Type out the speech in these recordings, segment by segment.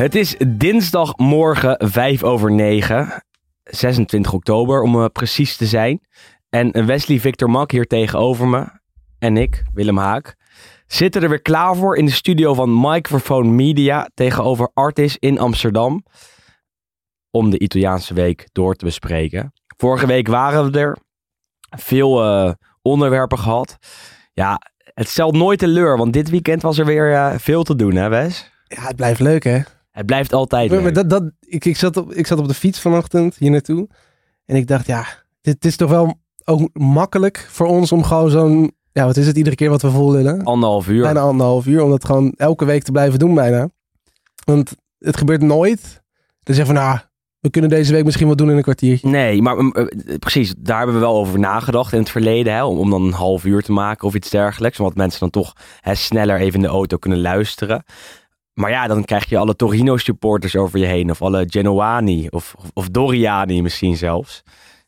Het is dinsdagmorgen 5 over 9, 26 oktober om eh, precies te zijn. En Wesley Victor Mak hier tegenover me en ik, Willem Haak, zitten er weer klaar voor in de studio van Microphone Media tegenover Artis in Amsterdam. Om de Italiaanse week door te bespreken. Vorige week waren we er. Veel eh, onderwerpen gehad. Ja, het stelt nooit teleur, want dit weekend was er weer eh, veel te doen, hè Wes? Ja, het blijft leuk, hè? Het blijft altijd Maar, maar leuk. dat, dat, ik, ik, zat op, ik zat op de fiets vanochtend hier naartoe. En ik dacht, ja, dit is toch wel ook makkelijk voor ons om gewoon zo'n... Ja, wat is het iedere keer wat we vol willen? Anderhalf uur. Bijna anderhalf uur, om dat gewoon elke week te blijven doen bijna. Want het gebeurt nooit. Dan zeggen we, nou, we kunnen deze week misschien wat doen in een kwartiertje. Nee, maar eh, precies, daar hebben we wel over nagedacht in het verleden. Hè, om, om dan een half uur te maken of iets dergelijks. Omdat mensen dan toch hè, sneller even in de auto kunnen luisteren. Maar ja, dan krijg je alle Torino-supporters over je heen. Of alle Genoani of, of, Doriani misschien zelfs.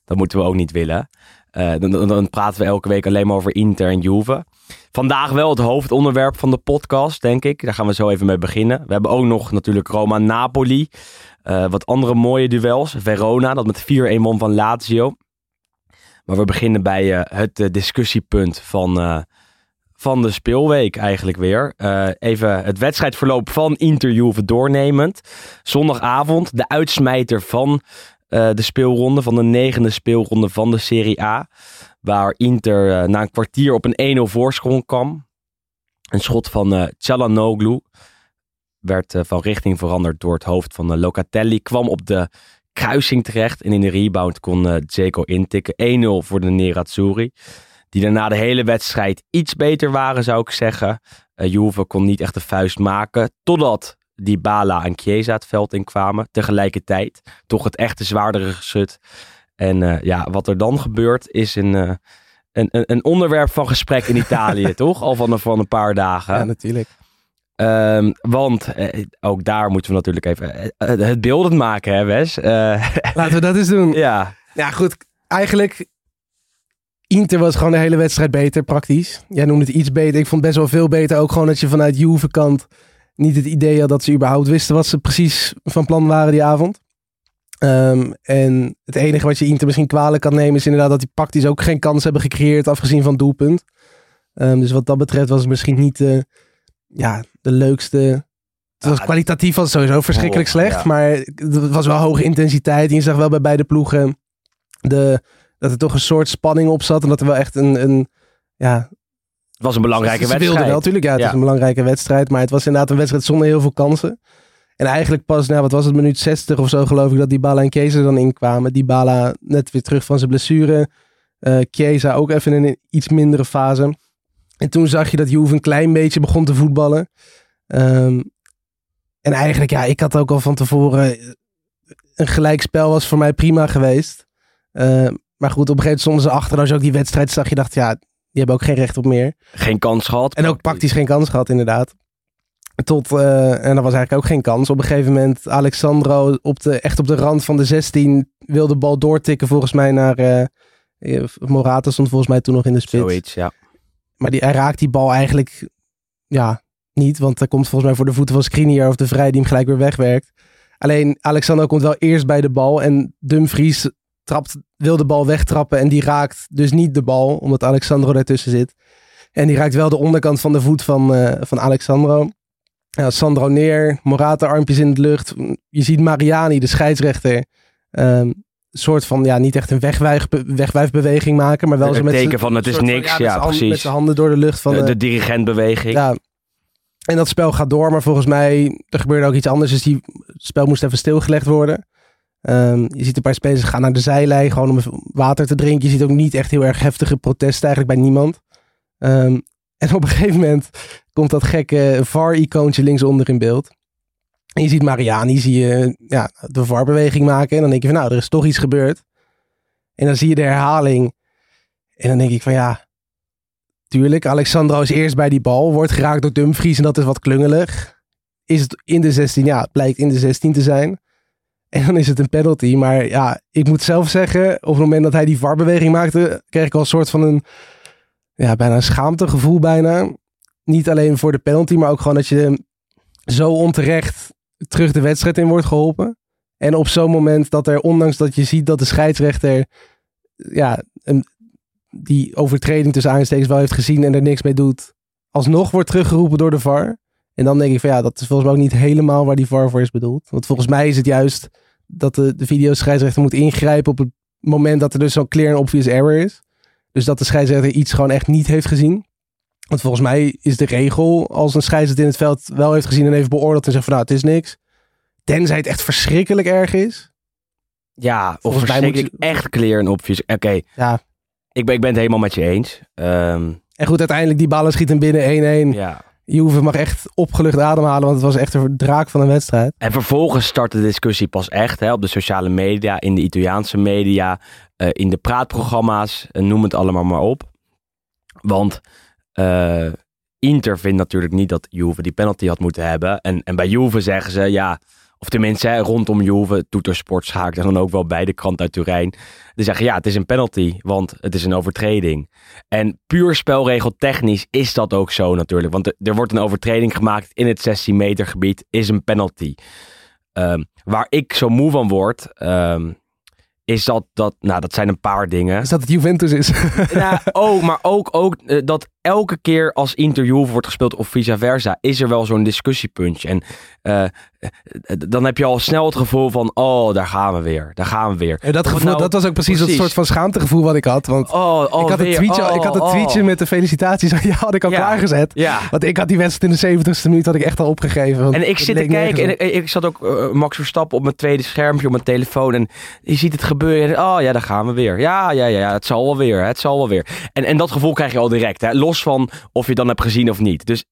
Dat moeten we ook niet willen. Eh, dan, dan, praten we elke week alleen maar over Inter en Juve. Vandaag wel het hoofdonderwerp van de podcast, denk ik. Daar gaan we zo even mee beginnen. We hebben ook nog natuurlijk Roma-Napoli. Eh, wat andere mooie duels. Verona, dat met 4-1 won van Lazio. Maar we beginnen bij eh, het discussiepunt van, van de speelweek eigenlijk weer. Eh, even het wedstrijdverloop van Inter Juve doornemend. Zondagavond de uitsmijter van eh, de speelronde, van de negende speelronde van de Serie A. Waar Inter eh, na een kwartier op een 1-0 voorsprong kwam. Een schot van Çalhanoğlu werd van richting veranderd door het hoofd van Locatelli. Kwam op de kruising terecht en in de rebound kon Dzeko intikken. 1-0 voor de Nerazzurri. Die daarna de hele wedstrijd iets beter waren, zou ik zeggen. Eh Juve kon niet echt de vuist maken. Totdat Dybala en Chiesa het veld inkwamen. Tegelijkertijd toch het echte zwaardere geschut. En eh, ja, wat er dan gebeurt is een, eh, een, een, een onderwerp van gesprek in Italië, toch? Al van, een- van een paar dagen. Ja, natuurlijk. Ehm, want eh, ook daar moeten we natuurlijk even eh, het beeldend maken, hè Wes? Laten we dat eens doen. ja, Ja, goed. Eigenlijk, Inter was gewoon de hele wedstrijd beter, praktisch. Jij noemde het iets beter. Ik vond het best wel veel beter. Ook gewoon dat je vanuit Juve kant niet het idee had dat ze überhaupt wisten wat ze precies van plan waren die avond. Ehm, en het enige wat je Inter misschien kwalijk kan nemen is inderdaad dat die praktisch ook geen kans hebben gecreëerd, afgezien van doelpunt. Ehm, dus wat dat betreft was het misschien niet eh, ja, de leukste. Het was Ah, kwalitatief was sowieso verschrikkelijk slecht. ja. Maar het was wel hoge intensiteit. En je zag wel bij beide ploegen de, dat er toch een soort spanning op zat. En dat er wel echt een, een ja, het was een belangrijke ze wedstrijd. wel natuurlijk. Ja, het Ja. is een belangrijke wedstrijd. Maar het was inderdaad een wedstrijd zonder heel veel kansen. En eigenlijk pas, nou, wat was het, minuut 60 of zo geloof ik, dat Dybala en Chiesa er dan inkwamen. Dybala net weer terug van zijn blessure. Chiesa ook even in een iets mindere fase. En toen zag je dat Juve een klein beetje begon te voetballen. Ehm, en eigenlijk, ja, ik had ook al van tevoren... eh, Een gelijkspel was voor mij prima geweest. Eh, maar goed, op een gegeven moment stonden ze achter. Als je ook die wedstrijd zag, je dacht, ja, die hebben ook geen recht op meer. Geen kans gehad. En ook praktisch geen kans gehad, inderdaad. Tot, eh, en dat was eigenlijk ook geen kans. Op een gegeven moment, Alexandro op de, echt op de rand van de 16 wilde de bal doortikken volgens mij naar... eh, Morata stond volgens mij toen nog in de spits. Zoiets, ja. Maar die, hij raakt die bal eigenlijk ja, niet. Want hij komt volgens mij voor de voeten van Skriniar of de Vrij die hem gelijk weer wegwerkt. Alleen Alexander komt wel eerst bij de bal. En Dumfries trapt, wil de bal wegtrappen. En die raakt dus niet de bal. Omdat Alexandro daartussen zit. En die raakt wel de onderkant van de voet van, eh, van Alexandro. Ja, Sandro neer. Morata armpjes in de lucht. Je ziet Mariani, de scheidsrechter. ehm, soort van, ja, niet echt een wegwijf, wegwijfbeweging maken, maar wel zo met teken van het is niks, ja, precies. Met zijn handen door de lucht van de, de dirigentbeweging. ja. En dat spel gaat door, maar volgens mij, er gebeurde ook iets anders. Dus die het spel moest even stilgelegd worden. Ehm, je ziet een paar spelers gaan naar de zijlijn, gewoon om water te drinken. Je ziet ook niet echt heel erg heftige protesten eigenlijk bij niemand. Ehm, en op een gegeven moment komt dat gekke VAR-icoontje linksonder in beeld. En je ziet Mariani, zie je ja, de VAR-beweging maken. En dan denk je van, nou, er is toch iets gebeurd. En dan zie je de herhaling. En dan denk ik van, ja, tuurlijk. Alexandro is eerst bij die bal, wordt geraakt door Dumfries en dat is wat klungelig. Is het in de 16? Ja, het blijkt in de 16 te zijn. En dan is het een penalty. Maar ja, ik moet zelf zeggen, op het moment dat hij die VAR-beweging maakte, kreeg ik al een soort van een, ja, bijna een schaamtegevoel bijna. Niet alleen voor de penalty, maar ook gewoon dat je zo onterecht terug de wedstrijd in wordt geholpen. En op zo'n moment dat er, ondanks dat je ziet dat de scheidsrechter ja, een, die overtreding tussen aanstekens wel heeft gezien en er niks mee doet, alsnog wordt teruggeroepen door de VAR. En dan denk ik van ja, dat is volgens mij ook niet helemaal waar die VAR voor is bedoeld. Want volgens mij is het juist dat de, de videoscheidsrechter moet ingrijpen op het moment dat er dus zo'n clear en obvious error is. Dus dat de scheidsrechter iets gewoon echt niet heeft gezien. Want volgens mij is de regel, als een scheidsrechter in het veld wel heeft gezien en heeft beoordeeld en zegt van nou, het is niks. Tenzij het echt verschrikkelijk erg is. Ja, of Volgens mij verschrikkelijk moet je- echt clear en obvious. Oké, Ja. ik, ben, ik ben het helemaal met je eens. Ehm, En goed, uiteindelijk die ballen schieten binnen 1-1. ja. Juve mag echt opgelucht ademhalen, want het was echt een draak van een wedstrijd. En vervolgens start de discussie pas echt hè, op de sociale media, in de Italiaanse media, eh, in de praatprogramma's, eh, noem het allemaal maar op. Want eh, Inter vindt natuurlijk niet dat Juve die penalty had moeten hebben. En, en bij Juve zeggen ze, ja, of tenminste hè, rondom Juve, Toetersport schaakt en dan ook wel bij de krant uit Turijn. Die zeggen, ja, het is een penalty, want het is een overtreding. En puur spelregeltechnisch is dat ook zo natuurlijk. Want er, wordt een overtreding gemaakt in het 16 meter gebied, is een penalty. Ehm, waar ik zo moe van word, ehm, is dat, dat, nou dat zijn een paar dingen. Is dat het Juventus is? Nou, ook, maar ook, ook eh, dat elke keer als Inter Juve wordt gespeeld of vice versa, is er wel zo'n discussiepuntje. En eh, eh, dan heb je al snel het gevoel van, oh, daar gaan we weer, daar gaan we weer. Ja, dat, gevoel, nou- dat was ook precies, dat precies. soort van schaamtegevoel wat ik had. Want Oh, oh, ik, had weer, tweetje, oh, ik had het oh. tweetje met de felicitaties aan jou had ik al Ja. klaargezet. Ja. Want ik had die wedstrijd in de 70ste minuut had ik echt al opgegeven. En ik zit te kijken en ik, ik zat ook eh, Max Verstappen op mijn tweede schermpje op mijn telefoon. En je ziet het gebeuren. En, oh ja, daar gaan we weer. Ja, ja, ja, ja, het zal wel weer. Het zal wel weer. En, en dat gevoel krijg je al direct. Hè? Los van of je dan hebt gezien of niet. Dus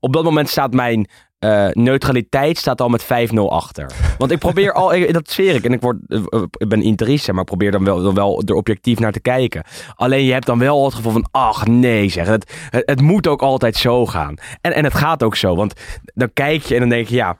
op dat moment staat mijn eh, neutraliteit staat al met 5-0 achter. Want ik probeer al, ik- dat zweer ik. En ik, word, eh, ik ben interist, maar ik probeer dan wel, wel er objectief naar te kijken. Alleen je hebt dan wel het gevoel van, ach nee zeg. Het, het moet ook altijd zo gaan. En, en het gaat ook zo. Want dan kijk je en dan denk je, ja,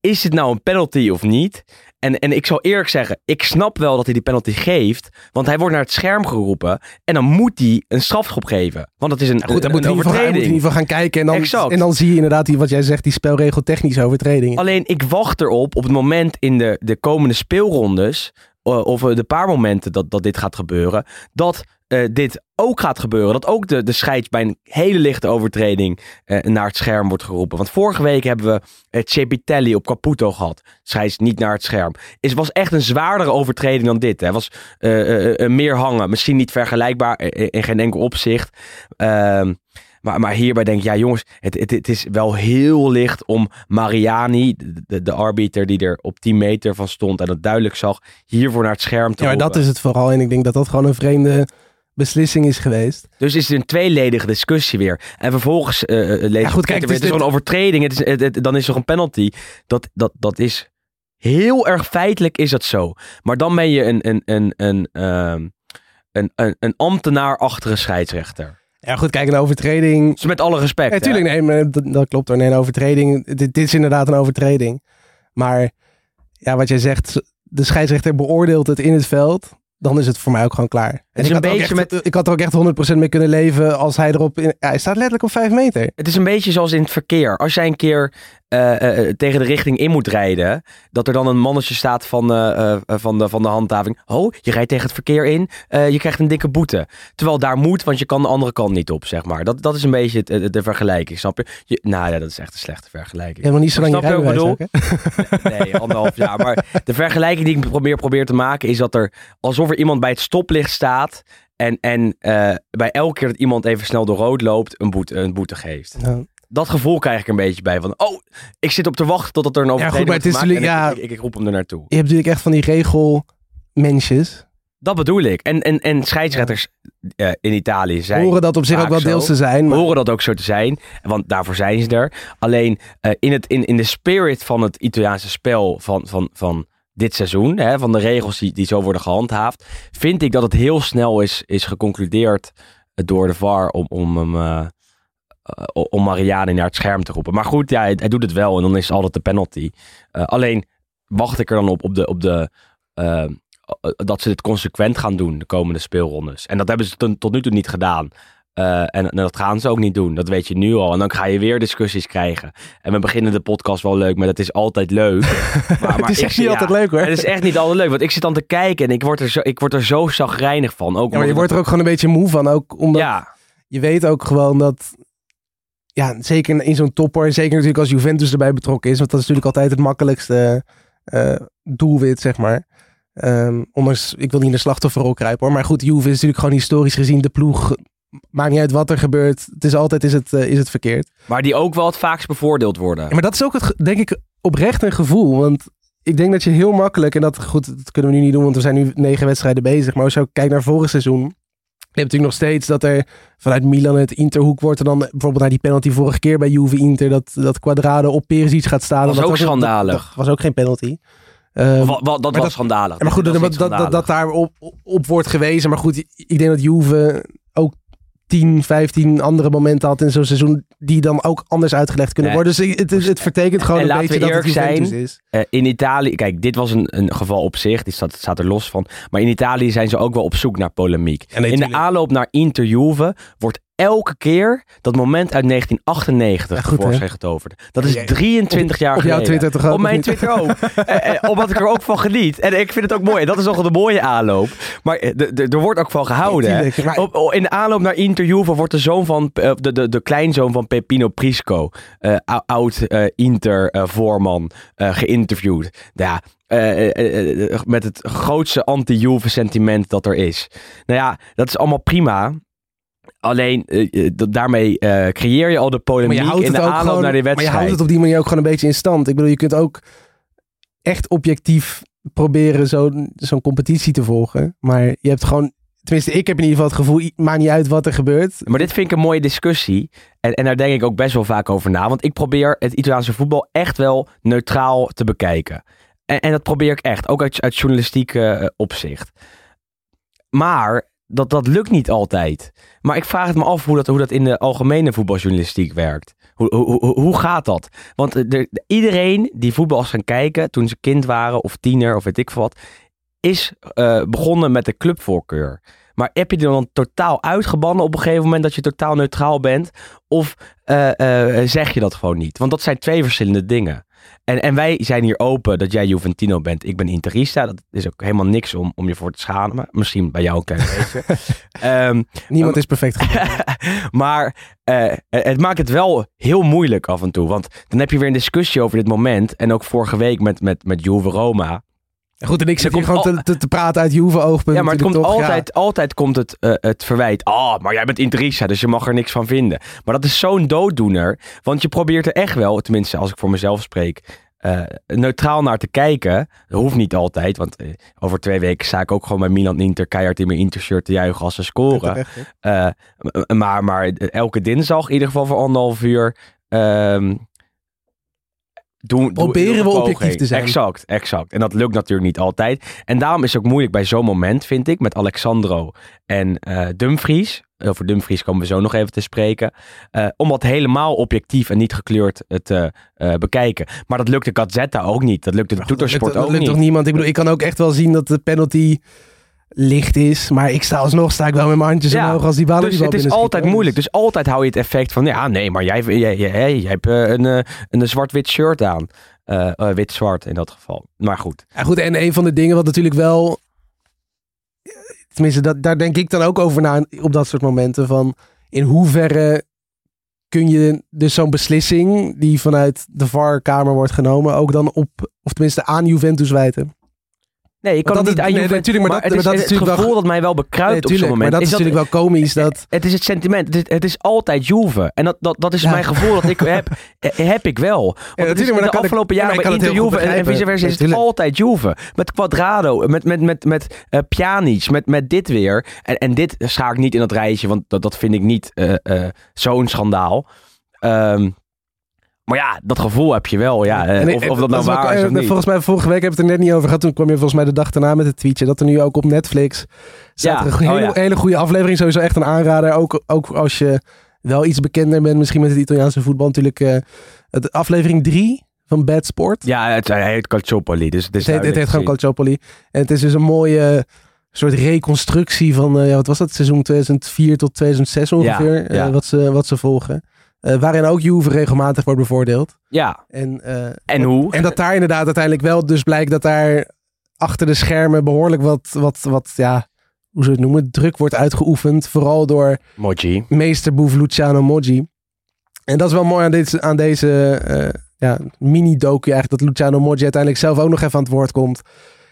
is het nou een penalty of niet? En, en ik zal eerlijk zeggen, ik snap wel dat hij die penalty geeft. Want hij wordt naar het scherm geroepen. En dan moet hij een strafschop geven. Want het is een, Ja, goed, dan een moet hij in ieder geval- hij moet in overtreding. ieder geval gaan kijken. En dan, Exact. en dan zie je inderdaad die, wat jij zegt, die spelregeltechnische overtredingen. Alleen ik wacht erop op het moment in de, de komende speelrondes. eh, Of eh, de paar momenten dat, dat dit gaat gebeuren. Dat eh, dit ook gaat gebeuren. Dat ook de, de scheids bij een hele lichte overtreding eh, naar het scherm wordt geroepen. Want vorige week hebben we uh, Cepitelli op Caputo gehad. Scheids niet naar het scherm. Het was echt een zwaardere overtreding dan dit. Het was eh, eh, eh, meer hangen. Misschien niet vergelijkbaar eh, in geen enkel opzicht. Ehm, maar, maar hierbij denk ik, ja jongens, het, het, het is wel heel licht om Mariani, de, de, arbiter die er op 10 meter van stond en het duidelijk zag, hiervoor naar het scherm te Ja, maar dat is het vooral. En ik denk dat dat gewoon een vreemde beslissing is geweest. Dus is het een tweeledige discussie weer. En vervolgens uh, lees Ja, goed, kijk, het, is dit- een overtreding, het is, het, het- dan is er een penalty. Dat, dat, dat is heel erg feitelijk is dat zo. Maar dan ben je een, een, een, een, ehm, een, een, een ambtenaar-achtige scheidsrechter. Ja, goed, kijk, een overtreding. Dus met alle respect. Ja, hè. tuurlijk, nee, dat, dat klopt hoor. Nee, een overtreding. Dit, dit is inderdaad een overtreding. Maar ja, wat jij zegt, de scheidsrechter beoordeelt het in het veld. Dan is het voor mij ook gewoon klaar. En is ik, een had beetje echt, met- ik had er ook echt 100% mee kunnen leven als hij erop... In, ja, hij staat letterlijk op 5 meter. Het is een beetje zoals in het verkeer. Als jij een keer eh, eh, eh, tegen de richting in moet rijden, dat er dan een mannetje staat van, eh, eh, eh, van, de, van de handhaving. Oh, je rijdt tegen het verkeer in, eh, je krijgt een dikke boete. Terwijl daar moet, want je kan de andere kant niet op, zeg maar. Dat, dat is een beetje eh, de vergelijking, snap je? je? Nou ja, dat is echt een slechte vergelijking. Nog niet zo lang je je hè? Nee, anderhalf jaar. Maar de vergelijking die ik probeer, probeer te maken is dat er alsof er iemand bij het stoplicht staat. En, en eh, bij elke keer dat iemand even snel door rood loopt, een boete, een boete geeft. Ja. Dat gevoel krijg ik een beetje bij. Van, oh, ik zit op te wachten totdat er een overtreding maar het wordt is gemaakt en ik, ik, ik roep hem er naartoe. Je hebt natuurlijk echt van die regelmensjes. Dat bedoel ik. En, en, en scheidsrechters eh, in Italië zijn... Horen dat op zich ook wel zo. deels te zijn. Maar horen dat ook zo te zijn, want daarvoor zijn ze er. Alleen eh, in, het, in, in de spirit van het Italiaanse spel van, van, van dit seizoen, hè, van de regels die, die zo worden gehandhaafd, vind ik dat het heel snel is, is geconcludeerd door de VAR om, om hem. eh, om Mariani naar het scherm te roepen. Maar goed, ja, hij, doet het wel en dan is het altijd de penalty. Eh, alleen wacht ik er dan op, op, de, op de, dat ze dit consequent gaan doen de komende speelrondes. En dat hebben ze tot nu toe niet gedaan. Eh, en, en dat gaan ze ook niet doen. Dat weet je nu al. En dan ga je weer discussies krijgen. En we beginnen de podcast wel leuk, maar dat is altijd leuk. Maar, het is ik echt zie- niet ja, altijd leuk hoor. Het is echt niet altijd leuk. Want ik zit dan te kijken en ik word er zo, ik word er zo zagrijnig van. Ook Ja, maar je wordt er ook gewoon een beetje moe van. Ook omdat Ja, je weet ook gewoon dat... Ja, zeker in zo'n topper. En zeker natuurlijk als Juventus erbij betrokken is. Want dat is natuurlijk altijd het makkelijkste eh, doelwit, zeg maar. Ehm, ondanks, ik wil niet in de slachtofferrol kruipen hoor. Maar goed, Juve is natuurlijk gewoon historisch gezien de ploeg. Maakt niet uit wat er gebeurt. Het is altijd is het, eh, is het verkeerd. maar die ook wel het vaakst bevoordeeld worden. Ja, maar dat is ook, het, denk ik, oprecht een gevoel. Want ik denk dat je heel makkelijk, en dat, goed, dat kunnen we nu niet doen, want we zijn nu negen wedstrijden bezig. Maar als je ook kijkt naar vorig seizoen. Je hebt natuurlijk nog steeds dat er vanuit Milan het Interhoek wordt. En dan bijvoorbeeld naar die penalty vorige keer bij Juve Inter. Dat, dat Quadrado op Perisic gaat staan. Was dat ook schandalig. Dat, was ook geen penalty. Ehm, dat was dat- schandalig. maar goed, dat, dat, daar op, op wordt gewezen. Maar goed, ik denk dat Juve ook 10, 15 andere momenten had in zo'n seizoen. die dan ook anders uitgelegd kunnen worden. Dus het, het, het vertekent gewoon En een beetje dat het Juventus zijn, is. Eh, in Italië, kijk, dit was een, een geval op zich, die staat, staat er los van. Maar in Italië zijn ze ook wel op zoek naar polemiek. Nee, in de aanloop naar Inter Juve wordt elke keer dat moment uit 1998 Ja, goed, tevoorschijn hè? getoverd. Dat is Ja, 23 jaar op jouw geleden. Twitter toch ook, Op mijn? Twitter ook. Eh, eh, omdat ik er ook van geniet. En ik vind het ook mooi. En dat is nog de mooie aanloop. Maar eh, er wordt ook van gehouden. maar- Op, in de aanloop naar Inter Juve wordt de zoon van eh, de, de, de kleinzoon van Pepino Prisco, eh, ou- oud eh, Inter eh, voorman, eh, geïnterviewd. Ja, eh, eh, eh, met het grootste anti-Juve sentiment dat er is. Nou ja, dat is allemaal prima. Alleen eh, eh, daarmee eh, creëer je al de Maar polemiek je houdt in de aanloop gewoon, naar die maar je wedstrijd. houdt het op die manier ook gewoon een beetje in stand. Ik bedoel, je kunt ook echt objectief proberen zo'n zo'n competitie te volgen. Maar je hebt gewoon, tenminste ik heb in ieder geval het gevoel, maakt niet uit wat er gebeurt. Maar dit vind ik een mooie discussie. En, en daar denk ik ook best wel vaak over na. Want ik probeer het Italiaanse voetbal echt wel neutraal te bekijken. En, en dat probeer ik echt. Ook uit, uit journalistiek opzicht. Maar dat, dat lukt niet altijd. Maar ik vraag het me af hoe dat, hoe dat in de algemene voetbaljournalistiek werkt. Hoe, hoe, hoe, gaat dat? Want eh, de, de- iedereen die voetbal is gaan kijken toen ze kind waren of tiener of weet ik wat, is eh, begonnen met de clubvoorkeur. Maar heb je er dan totaal uitgebannen op een gegeven moment dat je totaal neutraal bent? Of eh, zeg je dat gewoon niet? Want dat zijn twee verschillende dingen. En, en wij zijn hier open dat jij Juventino bent. Ik ben Interista. Dat is ook helemaal niks om, om je voor te schamen. Misschien bij jou een klein beetje. Ehm, Niemand is perfect. maar eh, het maakt het wel heel moeilijk af en toe. Want dan heb je weer een discussie over dit moment. En ook vorige week met, met, met Juve Roma. Goed, en ik zit Er hier gewoon al- te, te, te praten uit Juve-oogpunt. Ja, maar het komt ja. altijd, altijd komt het, eh, het verwijt. Ah, maar jij bent Interisa, dus je mag er niks van vinden. Maar dat is zo'n dooddoener. Want je probeert er echt wel, tenminste als ik voor mezelf spreek, eh, neutraal naar te kijken. Dat hoeft niet altijd, want eh, over twee weken sta ik ook gewoon bij Milan Inter keihard in mijn Intershirt te juichen als ze scoren. Maar, maar elke dinsdag, in ieder geval voor anderhalf uur. ehm doen, Proberen we objectief te zijn. Exact, exact. En dat lukt natuurlijk niet altijd. En daarom is het ook moeilijk bij zo'n moment, vind ik, met Alexandro en eh, Dumfries. Over Dumfries komen we zo nog even te spreken. eh, om wat helemaal objectief en niet gekleurd eh, te eh, bekijken. Maar dat lukte Gazzetta ook niet. Dat lukte de Maar goed, toetersport dat ook lukt niet. toch niemand? Ik bedoel, ik kan ook echt wel zien dat de penalty licht is. Maar ik sta alsnog sta ik wel met mijn handjes Ja, omhoog als die bal Dus het is altijd moeilijk. Dus altijd hou je het effect van, ja, nee, maar jij, jij, jij, jij hebt eh, een, eh, een zwart-wit shirt aan. Eh, Wit-zwart in dat geval. Maar goed. Ja, goed, en een van de dingen wat natuurlijk wel... Tenminste, dat, daar denk ik dan ook over na op dat soort momenten. Van in hoeverre kun je dus zo'n beslissing die vanuit de VAR-kamer wordt genomen... ook dan op, of tenminste aan Juventus wijten. Nee, ik kan het niet aan nee, natuurlijk, maar maar, dat- het is, dat is het gevoel wel- dat mij wel bekruipt Nee, op zo'n moment. maar dat is, dat, natuurlijk wel komisch. Dat, Het is het sentiment. Het is, het is altijd Juve. En dat, dat, dat is Ja. mijn gevoel dat ik heb, heb ik wel. Want het is natuurlijk, maar de ik- afgelopen ja, jaren bij Inter Juve en, en vice versa is het altijd Juve. Met Quadrado, met, met, met, met eh, Pjanic, met, met dit weer. En, en dit schaak ik niet in dat rijtje, want dat, dat vind ik niet eh, eh, zo'n schandaal. Ehm, maar ja, dat gevoel heb je wel. Ja, eh, En ik- of, of dat nou is wel- waar is of eh, niet. Volgens mij, vorige week hebben we het er net niet over gehad. Toen kwam je volgens mij de dag daarna met het tweetje. Dat er nu ook op Netflix staat Ja, een oh hele, ja. hele goede aflevering. Sowieso echt een aanrader. Ook, ook als je wel iets bekender bent. Misschien met het Italiaanse voetbal. Natuurlijk eh, het, aflevering 3 van Bad Sport. Ja, het, hij heet Calciopoli. Dus het is het, heet, het heet duidelijk gewoon. Calciopoli. En het is dus een mooie soort reconstructie van, eh, ja, wat was dat? Seizoen 2004 tot 2006 ongeveer. eh, ja. wat, ze, wat ze volgen. Eh, waarin ook Juve regelmatig wordt bevoordeeld. Ja, En, eh, en hoe? en dat daar inderdaad uiteindelijk wel dus blijkt dat daar achter de schermen behoorlijk wat, wat, wat ja, hoe zou je het noemen, druk wordt uitgeoefend. Vooral door Moji. meesterboef Luciano Moggi. En dat is wel mooi aan deze, aan deze eh, ja, mini-docu eigenlijk, dat Luciano Moggi uiteindelijk zelf ook nog even aan het woord komt.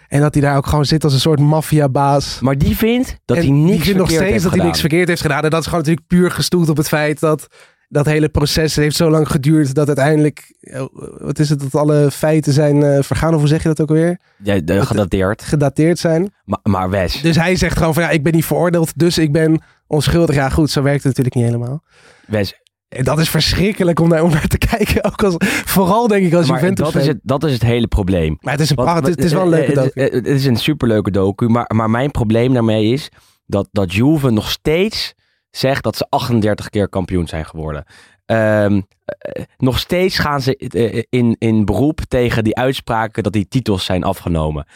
En dat hij daar ook gewoon zit als een soort maffiabaas. Maar die vindt dat En hij niks die vindt nog steeds dat hij niks verkeerd heeft gedaan. En dat is gewoon natuurlijk puur gestoeld op het feit dat dat hele proces heeft zo lang geduurd dat uiteindelijk, eh, wat is het, dat alle feiten zijn eh, vergaan, of hoe zeg je dat ook alweer? Ja, de, gedateerd. Gedateerd zijn. Maar, maar Wes, Dus hij zegt gewoon van ja, ik ben niet veroordeeld, dus ik ben onschuldig. Ja goed, zo werkt het natuurlijk niet helemaal. Wes En dat is verschrikkelijk om naar, om naar te kijken. Ook als, vooral denk ik als maar Juventus dat is, het, dat is het hele probleem. Maar het is, een Want- pracht, het, is, het is wel een leuke eh, docu. Het, het is een superleuke docu, maar, maar mijn probleem daarmee is dat, dat Juve nog steeds zegt dat ze 38 keer kampioen zijn geworden. Ehm, eh, nog steeds gaan ze eh, in, in beroep tegen die uitspraken dat die titels zijn afgenomen.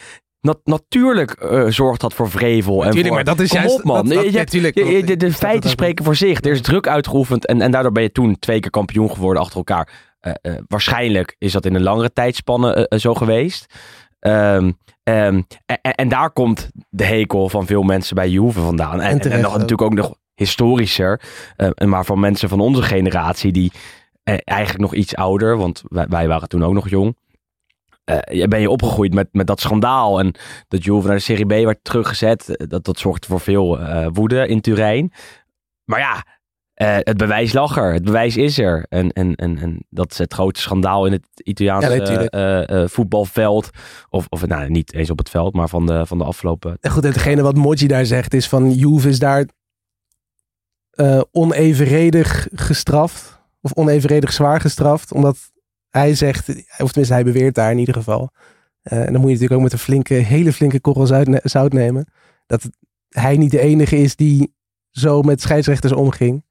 Nat- natuurlijk eh, zorgt dat voor vrevel. en Natuurlijk, voor, maar dat is juist... op, man. dat- dat- Je- je ja, hebt- tuurlijk, je- je- dat- de, feiten spreken voor zich. Er is druk uitgeoefend en, en daardoor ben je toen twee keer kampioen geworden achter elkaar. Eh, eh, waarschijnlijk is dat in een langere tijdspanne eh, eh, zo geweest. Ehm, ehm, en, daar komt de hekel van veel mensen bij Juve vandaan. En, En en, natuurlijk ook nog historischer. eh, maar van mensen van onze generatie die eh, eigenlijk nog iets ouder, want wij, wij waren toen ook nog jong. eh, ben je opgegroeid met, met dat schandaal en dat Juve naar de Serie B werd teruggezet. Dat, dat zorgde voor veel woede in Turijn. Maar ja, het bewijs lag er. Het bewijs is er. En, en, en, en dat is het grote schandaal in het Italiaanse Ja, voetbalveld. Of, of nou, niet eens op het veld, maar van de, van de afgelopen... En goed, en hetgene wat Moggi daar zegt is van Juve is daar eh, onevenredig gestraft. Of onevenredig zwaar gestraft. Omdat hij zegt, of tenminste hij beweert daar in ieder geval. eh, en dan moet je natuurlijk ook met een flinke, hele flinke korrel zout, zout nemen. Dat hij niet de enige is die zo met scheidsrechters omging.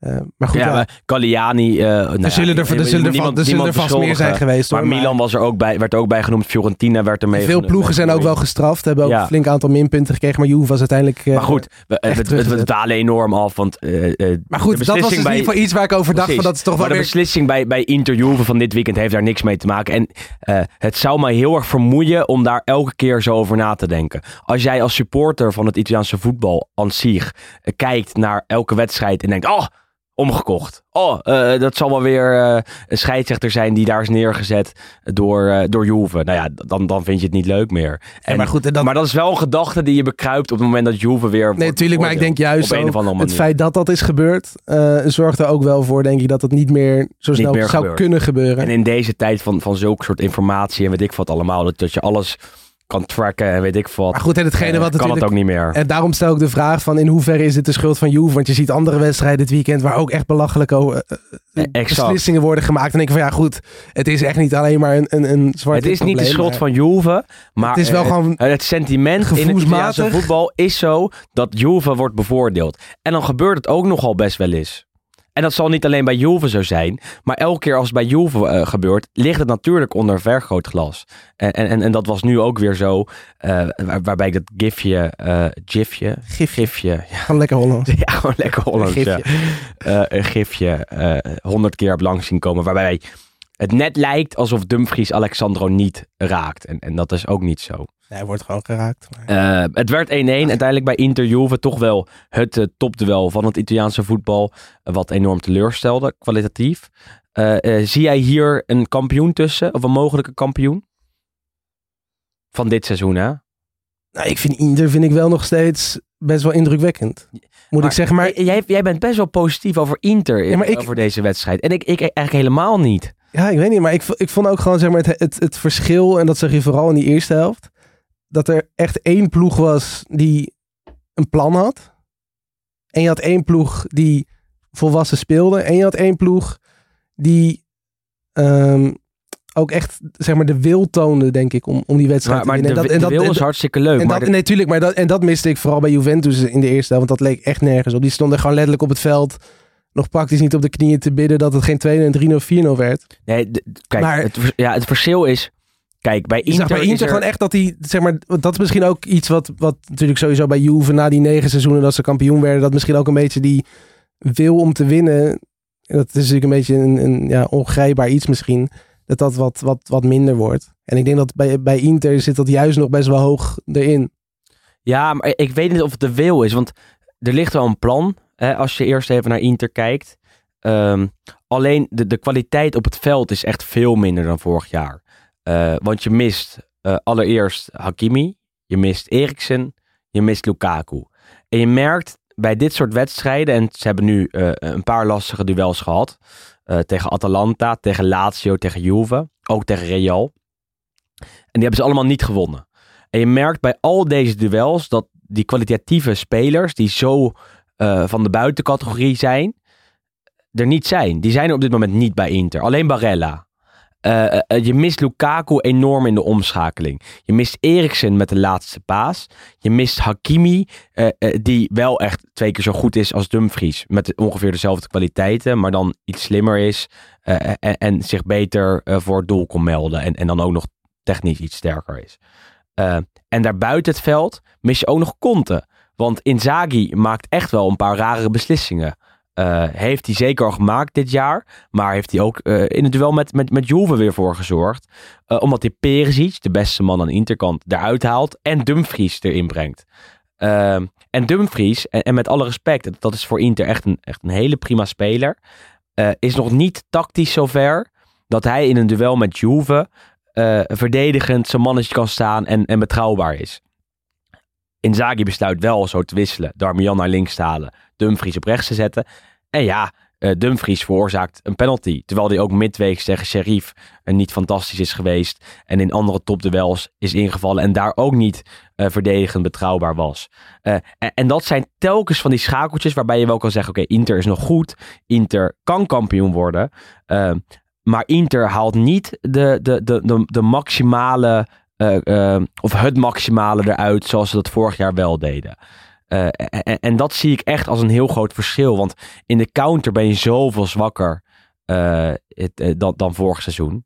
Eh, maar goed, ja, maar Galliani... eh nou er zullen er, ja, er, zullen er, niemand- va- er zullen er niemand vast meer zijn geweest. Maar hoor, Milan was er ook bij, werd er ook bij genoemd. Fiorentina werd er mee Veel ploegen zijn ook wel gestraft. Hebben ook Ja. een flink aantal minpunten gekregen. Maar Juve was uiteindelijk... eh, Maar goed, we, het, dalen enorm af. Want, Maar goed, dat was dus in ieder geval iets waar ik over dacht. Precies. Van dat is toch wel maar de weer... beslissing bij, bij Inter Juve van dit weekend heeft daar niks mee te maken. En het zou mij heel erg vermoeien om daar elke keer zo over na te denken. Als jij als supporter van het Italiaanse voetbal aan zich kijkt naar elke wedstrijd en denkt... Oh, omgekocht. Oh, eh, dat zal wel weer eh, een scheidsrechter zijn die daar is neergezet door, eh, door Juve. Nou ja, dan, dan vind je het niet leuk meer. En, maar goed, en dat- maar dat is wel een gedachte die je bekruipt op het moment dat Juve weer Nee, natuurlijk. Maar ik denk juist ook het manier. feit dat dat is gebeurd... zorgt er ook wel voor, denk ik, dat het niet meer zo snel meer zou kunnen gebeuren. En in deze tijd van, van zulke soort informatie en weet ik wat allemaal, dat, dat je alles kan tracken en weet ik wat. Maar goed, en hetgene eh, wat kan het ook niet meer. En daarom stel ik de vraag van in hoeverre is dit de schuld van Juve? Want je ziet andere wedstrijden dit weekend waar ook echt belachelijke eh, eh, beslissingen worden gemaakt. En denk ik van ja goed, het is echt niet alleen maar een, een, een zwart het is niet de schuld van Juve, maar Het is wel gewoon het sentiment in het voetbal is zo dat Juve wordt bevoordeeld. En dan gebeurt het ook nogal best wel eens. En dat zal niet alleen bij Juve zo zijn. Maar elke keer als het bij Juve eh, gebeurt, ligt het natuurlijk onder vergrootglas. En, en, en dat was nu ook weer zo. eh, waar- waarbij ik dat gifje, eh gifje, Gifje. gifje, ja, Gewoon lekker Hollands. ja, gewoon lekker Hollands. Gifje. ja. Eh, een gifje honderd keer heb langs zien komen. Waarbij het net lijkt alsof Dumfries Alexandro niet raakt. En, en dat is ook niet zo. Nee, hij wordt gewoon geraakt. maar- Eh, het werd 1-1. Uiteindelijk bij Inter Juve toch wel het eh, topduel van het Italiaanse voetbal. eh, wat enorm teleurstelde, kwalitatief. Zie jij hier een kampioen tussen? Of een mogelijke kampioen? Van dit seizoen, hè? Nou, ik vind Inter vind ik wel nog steeds best wel indrukwekkend. Moet ik zeggen, maar jij, jij bent best wel positief over Inter Ja, maar ik- over deze wedstrijd. En ik, ik eigenlijk helemaal niet. Ja, ik weet niet, maar ik, ik vond ook gewoon zeg maar, het, het, het verschil, en dat zag je vooral in die eerste helft, dat er echt één ploeg was die een plan had. En je had één ploeg die volwassen speelde. En je had één ploeg die ehm, ook echt zeg maar, de wil toonde, denk ik, om, om die wedstrijd Maar, maar te winnen. En de en wil en is hartstikke leuk. en maar dat, de- nee, tuurlijk, maar dat, en dat miste ik vooral bij Juventus in de eerste helft. Want dat leek echt nergens op. Die stonden gewoon letterlijk op het veld. Nog praktisch niet op de knieën te bidden dat het geen 2 en 3-0, 4-0 werd. nee, kijk, maar- het, ja, het verschil is... Kijk, bij Je Inter, zag bij Inter er- gewoon echt dat hij, zeg maar, dat is misschien ook iets wat, wat natuurlijk sowieso bij Juve na die negen seizoenen dat ze kampioen werden, dat misschien ook een beetje die wil om te winnen, en dat is natuurlijk een beetje een, een ja, ongrijpbaar iets misschien, dat dat wat, wat, wat minder wordt. En ik denk dat bij, bij Inter zit dat juist nog best wel hoog erin. Ja, maar ik weet niet of het de wil is. Want er ligt wel een plan. Als je eerst even naar Inter kijkt. Ehm, alleen de, de kwaliteit op het veld is echt veel minder dan vorig jaar. Eh, want je mist eh, allereerst Hakimi. Je mist Eriksen. Je mist Lukaku. En je merkt bij dit soort wedstrijden. En ze hebben nu eh, een paar lastige duels gehad. eh, tegen Atalanta, tegen Lazio, tegen Juve. Ook tegen Real. En die hebben ze allemaal niet gewonnen. En je merkt bij al deze duels dat die kwalitatieve spelers, die zo eh, van de buitencategorie zijn, er niet zijn. Die zijn er op dit moment niet bij Inter. Alleen Barella. Eh, eh, je mist Lukaku enorm in de omschakeling. Je mist Eriksen met de laatste paas. Je mist Hakimi, die wel echt twee keer zo goed is als Dumfries. Met ongeveer dezelfde kwaliteiten, maar dan iets slimmer is. en, en zich beter voor het doel kon melden. En, en dan ook nog technisch iets sterker is. En daarbuiten het veld mis je ook nog Conte. Want Inzaghi maakt echt wel een paar rare beslissingen. Eh, heeft hij zeker al gemaakt dit jaar. Maar heeft hij ook eh, in het duel met, met, met Juve weer voor gezorgd. Eh, omdat hij Perisic, de beste man aan de interkant, eruit haalt. En Dumfries erin brengt. Eh, en Dumfries, en, en met alle respect, dat is voor Inter echt een, echt een hele prima speler. is nog niet tactisch zover dat hij in een duel met Juve verdedigend zijn mannetje kan staan en, en betrouwbaar is. Inzaghi besluit wel zo te wisselen. Darmian naar links te halen. Dumfries op rechts te zetten. En ja, eh, Dumfries veroorzaakt een penalty. Terwijl hij ook midweeks tegen Sheriff eh, niet fantastisch is geweest. En in andere topduels is ingevallen. En daar ook niet eh, verdedigend betrouwbaar was. En, en dat zijn telkens van die schakeltjes waarbij je wel kan zeggen... Oké, Inter is nog goed. Inter kan kampioen worden. Maar Inter haalt niet de, de, de, de, de maximale... eh, eh, of het maximale eruit zoals ze dat vorig jaar wel deden. Eh, en, dat zie ik echt als een heel groot verschil. Want in de counter ben je zoveel zwakker eh, het, dan, dan vorig seizoen.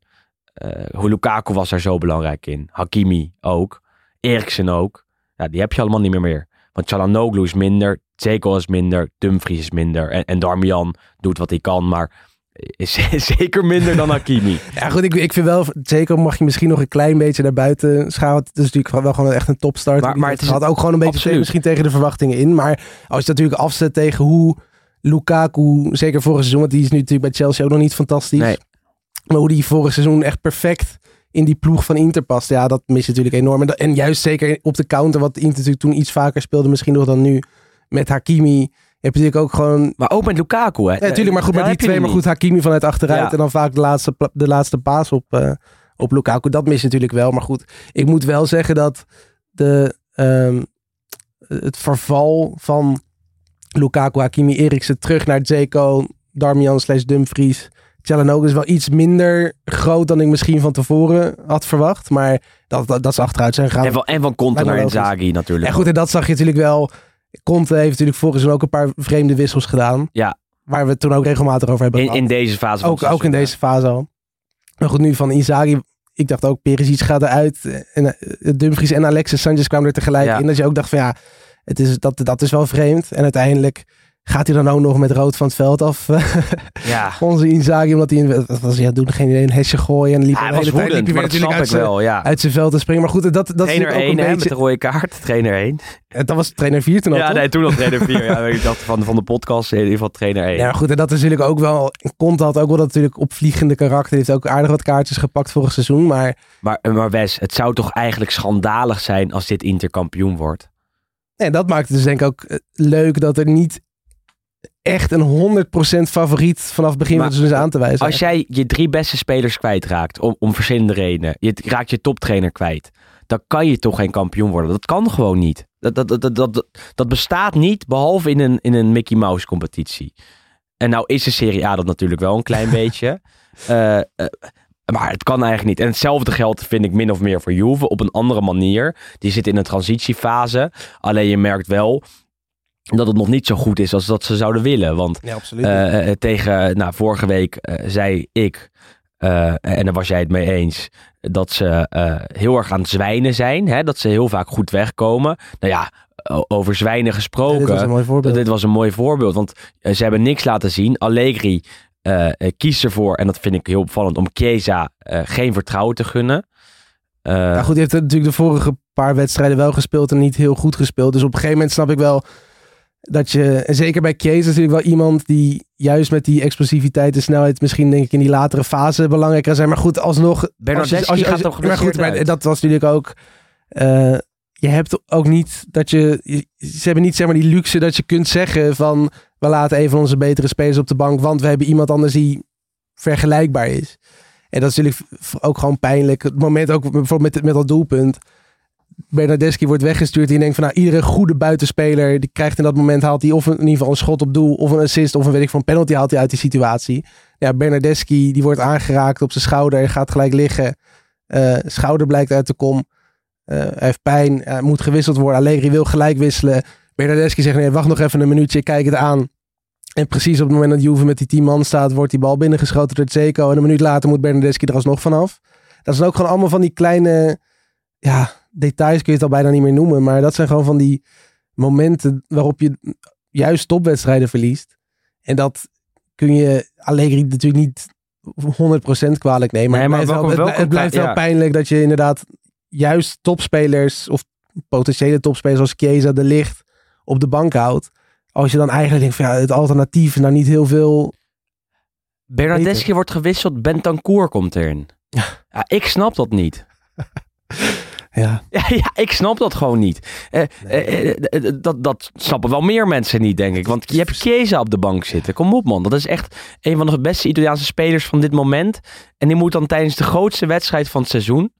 Lukaku was daar zo belangrijk in. Hakimi ook. Eriksen ook. Die heb je allemaal niet meer meer. Want Chalanoglu is minder. Zeko is minder. Dumfries is minder. En, en Darmian doet wat hij kan. Maar is zeker minder dan Hakimi. Ja, goed, ik, ik vind wel, zeker mag je misschien nog een klein beetje naar buiten schalen. Het is natuurlijk wel gewoon echt een topstart. Maar- maar het is gehad ook gewoon een beetje tegen, misschien tegen de verwachtingen in. Maar als je natuurlijk afzet tegen hoe Lukaku, zeker vorig seizoen, want die is nu natuurlijk bij Chelsea ook nog niet fantastisch. Nee. Maar hoe die vorig seizoen echt perfect in die ploeg van Inter past. Ja, dat mis je natuurlijk enorm. En, dat- en juist zeker op de counter, wat Inter natuurlijk toen iets vaker speelde, misschien nog dan nu. Met Hakimi heb je natuurlijk ook gewoon Maar ook met Lukaku. Hè. ja, natuurlijk, maar goed, maar die twee, maar goed, Hakimi vanuit achteruit Ja. en dan vaak de laatste, de laatste paas op, eh, op Lukaku. Dat mis je natuurlijk wel, maar goed. Ik moet wel zeggen dat de, ehm, het verval van Lukaku, Hakimi, Eriksen terug naar Zeko, Darmian slash Dumfries, Chalanoga is wel iets minder groot dan ik misschien van tevoren had verwacht. Maar dat, dat, dat ze achteruit zijn gegaan. En van, en van Conte naar. Inzaghi natuurlijk. En goed, en dat zag je natuurlijk wel. Conte heeft natuurlijk vorig seizoen ook een paar vreemde wissels gedaan. Ja. waar we het toen ook regelmatig over hebben In, gehad. in deze fase ook, ook in deze fase al. Maar goed, nu van Inzaghi. Ik dacht ook, Perisic gaat eruit. En eh, Dumfries en Alexis Sanchez kwamen er tegelijk Ja. in. Dat je ook dacht van ja, het is, dat, dat is wel vreemd. En uiteindelijk gaat hij dan ook nog met rood van het veld af. Ja, Onze Inzaghi, omdat hij, wat was hij het doen? Geen idee, een hesje gooien. En liep Ja, de hij hele tijd liep hij maar dat snap natuurlijk ik uit zijn- wel, ja. uit zijn veld te springen. Maar goed, dat, dat is Trainer natuurlijk ook 1 een hè, met beetje... de rode kaart. Trainer 1. Dat was trainer 4 toen al, Ja, toch? nee, toen nog trainer 4. Ja, ik dacht van, van de podcast in ieder geval trainer 1. Ja, goed, en dat is natuurlijk ook wel... Conte had ook wel dat natuurlijk opvliegende karakter. Hij heeft ook aardig wat kaartjes gepakt vorig seizoen. Maar Maar, maar Wes, het zou toch eigenlijk schandalig zijn als dit Inter kampioen wordt? nee, dat maakt het dus denk ik ook eh, leuk dat er niet echt een 100% favoriet vanaf het begin Maar van het seizoen is aan te wijzen. Als jij je drie beste spelers kwijtraakt, om, om verschillende redenen, je raakt je toptrainer kwijt, dan kan je toch geen kampioen worden. Dat kan gewoon niet. Dat, dat, dat, dat, dat, dat bestaat niet, behalve in een, in een Mickey Mouse competitie. En nou is de Serie A dat natuurlijk wel een klein beetje. Eh, eh, maar het kan eigenlijk niet. En hetzelfde geldt, vind ik, min of meer voor Juve op een andere manier. Die zit in een transitiefase. Alleen je merkt wel dat het nog niet zo goed is als dat ze zouden willen. Want Ja, absoluut. eh, eh, tegen, nou, vorige week eh, zei ik, en daar was jij het mee eens, dat ze heel erg aan het zwijnen zijn. Hè? Dat ze heel vaak goed wegkomen. Nou ja, over zwijnen gesproken. dit was een mooi voorbeeld. Dit was een mooi voorbeeld, want ze hebben niks laten zien. Allegri kiest ervoor, en dat vind ik heel opvallend, om Chiesa geen vertrouwen te gunnen. Ja, goed, hij heeft natuurlijk de vorige paar wedstrijden wel gespeeld en niet heel goed gespeeld. Dus op een gegeven moment snap ik wel dat je, en zeker bij Kees is natuurlijk wel iemand die juist met die explosiviteit en snelheid misschien denk ik in die latere fase belangrijker zijn. Maar goed, alsnog... Bernardeschi als je- als je- gaat toch Maar goed, maar dat was natuurlijk ook... eh, je hebt ook niet dat je... Ze hebben niet zeg maar die luxe dat je kunt zeggen van... We laten een van onze betere spelers op de bank, want we hebben iemand anders die vergelijkbaar is. En dat is natuurlijk ook gewoon pijnlijk. Het moment ook bijvoorbeeld met, met dat doelpunt. Bernardeschi wordt weggestuurd je denkt van nou, iedere goede buitenspeler die krijgt in dat moment haalt hij of in ieder geval een schot op doel of een assist of een weet ik van penalty haalt hij uit die situatie. Ja, Bernardeschi die wordt aangeraakt op zijn schouder, gaat gelijk liggen. Eh, schouder blijkt uit de kom. Eh, hij heeft pijn, hij moet gewisseld worden. Allegri wil gelijk wisselen. Bernardeschi zegt nee, wacht nog even een minuutje, kijk het aan. En precies op het moment dat Juve met die 10 man staat, wordt die bal binnengeschoten door Zeko. En een minuut later moet Bernardeschi er alsnog vanaf. Dat zijn ook gewoon allemaal van die kleine ja, details, kun je het al bijna niet meer noemen. Maar dat zijn gewoon van die momenten waarop je juist topwedstrijden verliest. En dat kun je Allegri natuurlijk niet 100% kwalijk nemen. Nee, maar het, wel, het, blijft wel ja. pijnlijk dat je inderdaad juist topspelers of potentiële topspelers als Chiesa, De Licht op de bank houdt. Als je dan eigenlijk denkt van ja, het alternatief is nou niet heel veel. Bernardeschi wordt gewisseld, Bentancur komt erin. Ja, ik snap dat niet. Ja, Ja, ik snap dat gewoon niet. Eh, eh, eh, eh, dat, dat snappen wel meer mensen niet, denk ik. Want je hebt Chiesa op de bank zitten. Kom op, man. Dat is echt een van de beste Italiaanse spelers van dit moment. En die moet dan tijdens de grootste wedstrijd van het seizoen, in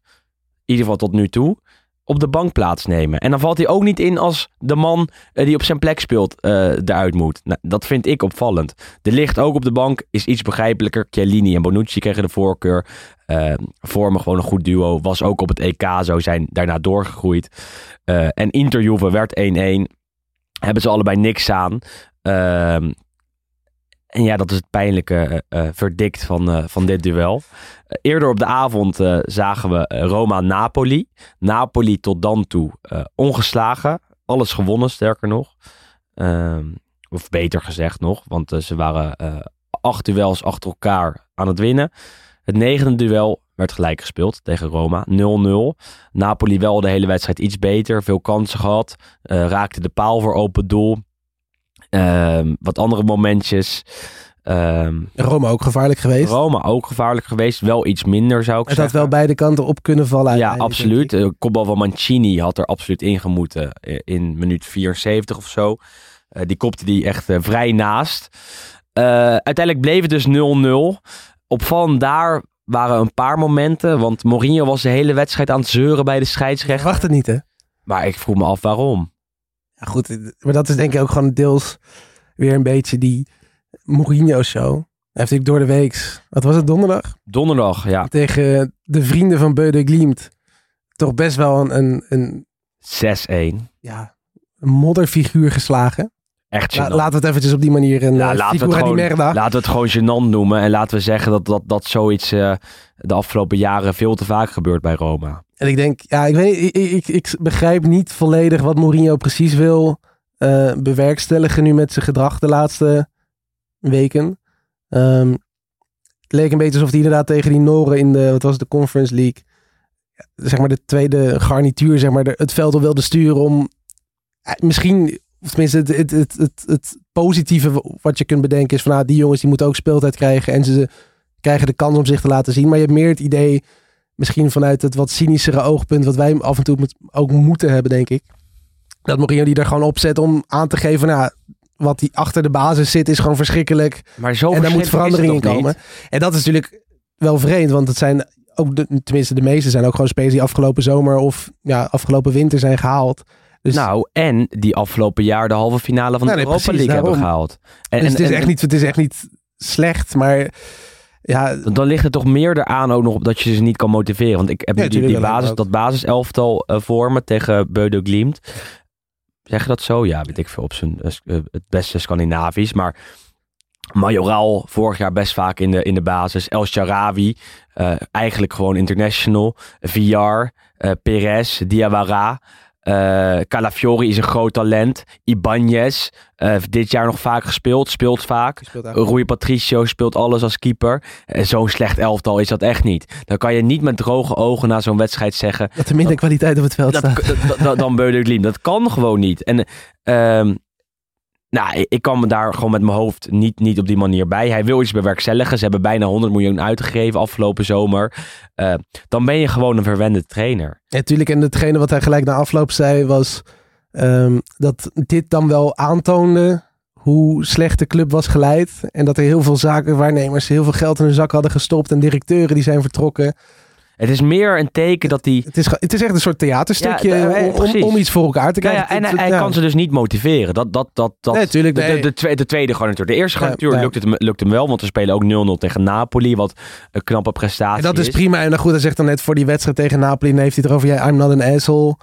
ieder geval tot nu toe, op de bank plaatsnemen. En dan valt hij ook niet in als de man eh, die op zijn plek speelt eh, eruit moet. Nou, dat vind ik opvallend. De licht ook op de bank is iets begrijpelijker. Chiellini en Bonucci kregen de voorkeur. Eh, vormen gewoon een goed duo. Was ook op het EK zo, zijn daarna doorgegroeid. En Inter Juve werd 1-1. Hebben ze allebei niks aan. En ja, dat is het pijnlijke eh, eh, verdict van, eh, van dit duel. Eerder op de avond zagen we Roma-Napoli. Napoli tot dan toe ongeslagen. Alles gewonnen, sterker nog. Ehm, of beter gezegd nog, want ze waren acht duels achter elkaar aan het winnen. Het negende duel werd gelijk gespeeld tegen Roma, 0-0. Napoli wel de hele wedstrijd iets beter, veel kansen gehad. eh, raakte de paal voor open doel. Ehm, wat andere momentjes. Ehm, Roma ook gevaarlijk geweest. Roma ook gevaarlijk geweest, wel iets minder zou ik Het had zeggen. wel beide kanten op kunnen vallen. Ja, absoluut. De kopbal van Mancini had er absoluut ingemoeten eh, in minuut 74 of zo. Eh, die kopte die echt eh, vrij naast. Eh, uiteindelijk bleef het dus 0-0. Opvallend daar waren een paar momenten. Want Mourinho was de hele wedstrijd aan het zeuren bij de scheidsrechter. Wacht het niet, hè? Maar ik vroeg me af waarom. Goed. Maar dat is denk ik ook gewoon deels weer een beetje die Mourinho-show. Heeft natuurlijk door de week, wat was het, donderdag? Donderdag, ja. Tegen de vrienden van Beu de Glimt. Toch best wel een, een, een, 6-1. ja, een modderfiguur geslagen. Echt La- laten we het eventjes op die manier een Ja, eh, laten, we het gewoon, laten we het gewoon gênant noemen. En laten we zeggen dat, dat, dat zoiets eh, de afgelopen jaren veel te vaak gebeurt bij Roma. En ik denk, ja, ik weet ik, ik, ik begrijp niet volledig wat Mourinho precies wil eh, bewerkstelligen nu met zijn gedrag de laatste weken. Ehm, het leek een beetje alsof hij inderdaad tegen die Noren in de, wat was het, de Conference League, zeg maar de tweede garnituur, zeg maar, de- het veld al wilde sturen om misschien, of tenminste het, het, het, het, het positieve wat je kunt bedenken is van, nou, die jongens die moeten ook speeltijd krijgen en ze krijgen de kans om zich te laten zien. Maar je hebt meer het idee misschien vanuit het wat cynischere oogpunt, wat wij af en toe ook moeten hebben, denk ik. Dat Mourinho die er gewoon op zet om aan te geven, nou, wat die achter de basis zit, is gewoon verschrikkelijk. Maar zo en daar moet verandering in komen. niet? En dat is natuurlijk wel vreemd, want het zijn ook, de, tenminste de meeste zijn ook gewoon spelers die afgelopen zomer of ja, afgelopen winter zijn gehaald. Dus, Nou, en die afgelopen jaar de halve finale van de nee, Europa precies, League hebben gehaald. En, dus het, is en- echt niet, het is echt niet slecht, maar ja, Dan ligt het toch meer eraan ook nog op dat je ze niet kan motiveren. Want ik heb Ja, die, basis, dat basiselftal eh, voor me tegen Beude Glimt. Zeg je dat zo? Ja, weet ik veel op zijn eh, eh, het beste Scandinavisch. Maar Majoral vorig jaar best vaak in de, in de basis. El Sharawi, eigenlijk gewoon international. VR, Perez, Diawara. Eh Calafiori is een groot talent. Ibanez, eh, dit jaar nog vaak gespeeld, speelt vaak. Rui Patricio speelt alles als keeper. En Zo'n slecht elftal is dat echt niet. Dan kan je niet met droge ogen na zo'n wedstrijd zeggen... dat er minder kwaliteit op het veld Dat, staat. dat, dan Beude Glim. Dat kan gewoon niet. En ehm, nou, ik- kan me daar gewoon met mijn hoofd niet, niet op die manier bij. Hij wil iets bewerkstelligen. Ze hebben bijna 100 miljoen uitgegeven afgelopen zomer. Eh, dan ben je gewoon een verwende trainer. Ja, tuurlijk. En hetgene wat hij gelijk na afloop zei was ehm, dat dit dan wel aantoonde hoe slecht de club was geleid. En dat er heel veel zakenwaarnemers heel veel geld in hun zak hadden gestopt. En directeuren die zijn vertrokken. Het is meer een teken dat hij... Het is, het is echt een soort theaterstukje Ja, eh, om- om, iets voor elkaar te krijgen. ja, en hij, ja. kan ze dus niet motiveren. Dat, dat, dat, dat, Nee, tuurlijk, de, nee. de, de, tweede, de tweede garnituur. De eerste garnituur lukt, het, hem- lukt hem wel, want we spelen ook 0-0 tegen Napoli, wat een knappe prestatie En dat is is. prima. En dan goed, hij zegt dan net voor die wedstrijd tegen Napoli. Heeft hij het erover, ja, I'm not an asshole.